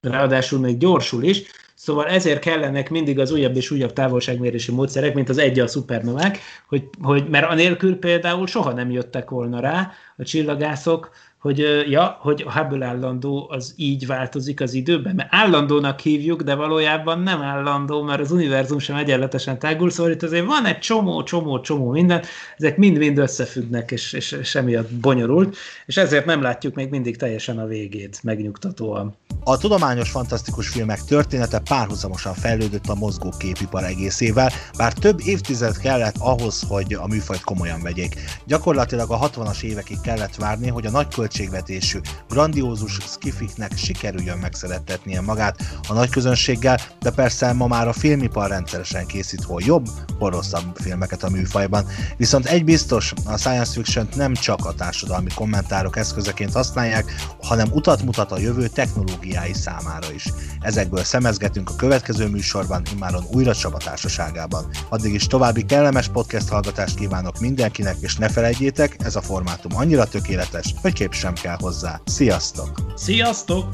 ráadásul még gyorsul is, Szóval ezért kellenek mindig az újabb és újabb távolságmérési módszerek, mint az egy a szupernovák, hogy, hogy, mert anélkül például soha nem jöttek volna rá a csillagászok, hogy ja, hogy a Hubble állandó az így változik az időben, mert állandónak hívjuk, de valójában nem állandó, mert az univerzum sem egyenletesen tágul, szóval itt azért van egy csomó, csomó, csomó minden, ezek mind-mind összefüggnek, és, és, és bonyolult, és ezért nem látjuk még mindig teljesen a végét megnyugtatóan. A tudományos fantasztikus filmek története párhuzamosan fejlődött a mozgó képipar egészével, bár több évtized kellett ahhoz, hogy a műfajt komolyan vegyék. Gyakorlatilag a 60-as évekig kellett várni, hogy a nagy költségvetésű, grandiózus skifiknek sikerüljön megszerettetnie magát a nagy közönséggel, de persze ma már a filmipar rendszeresen készít hol jobb, hol rosszabb filmeket a műfajban. Viszont egy biztos, a science fiction nem csak a társadalmi kommentárok eszközeként használják, hanem utat mutat a jövő technológiái számára is. Ezekből szemezgetünk a következő műsorban, immáron újra Csaba társaságában. Addig is további kellemes podcast hallgatást kívánok mindenkinek, és ne felejtjétek, ez a formátum annyira tökéletes, hogy kép sem kell hozzá. Sziasztok! Sziasztok!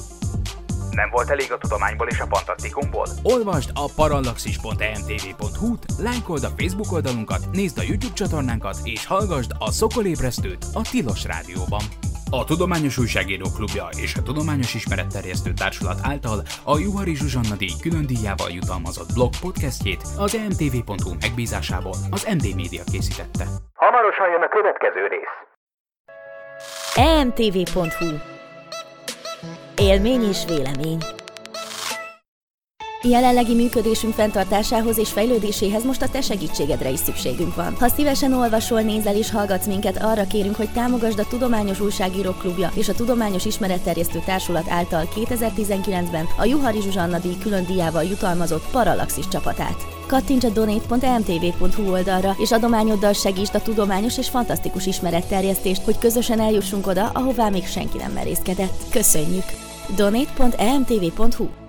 Nem volt elég a tudományból és a fantasztikumból? Olvasd a parallaxis.emtv.hu-t, lájkold a Facebook oldalunkat, nézd a YouTube csatornánkat, és hallgassd a Szokolébresztőt a Tilos Rádióban. A Tudományos Újságíró Klubja és a Tudományos Ismeretterjesztő Társulat által a Juhari Zsuzsanna díj külön díjával jutalmazott blog podcastjét az emtv.hu megbízásából az MD Media készítette. Hamarosan jön a következő rész. emtv.hu Élmény és vélemény Jelenlegi működésünk fenntartásához és fejlődéséhez most a te segítségedre is szükségünk van. Ha szívesen olvasol, nézel és hallgatsz minket, arra kérünk, hogy támogasd a Tudományos Újságírók Klubja és a Tudományos Ismeretterjesztő Társulat által 2019-ben a Juhari Zsuzsanna díj külön díjával jutalmazott Parallaxis csapatát. Kattints a donate.mtv.hu oldalra, és adományoddal segítsd a tudományos és fantasztikus ismeretterjesztést, hogy közösen eljussunk oda, ahová még senki nem merészkedett. Köszönjük! donate.emtv.hu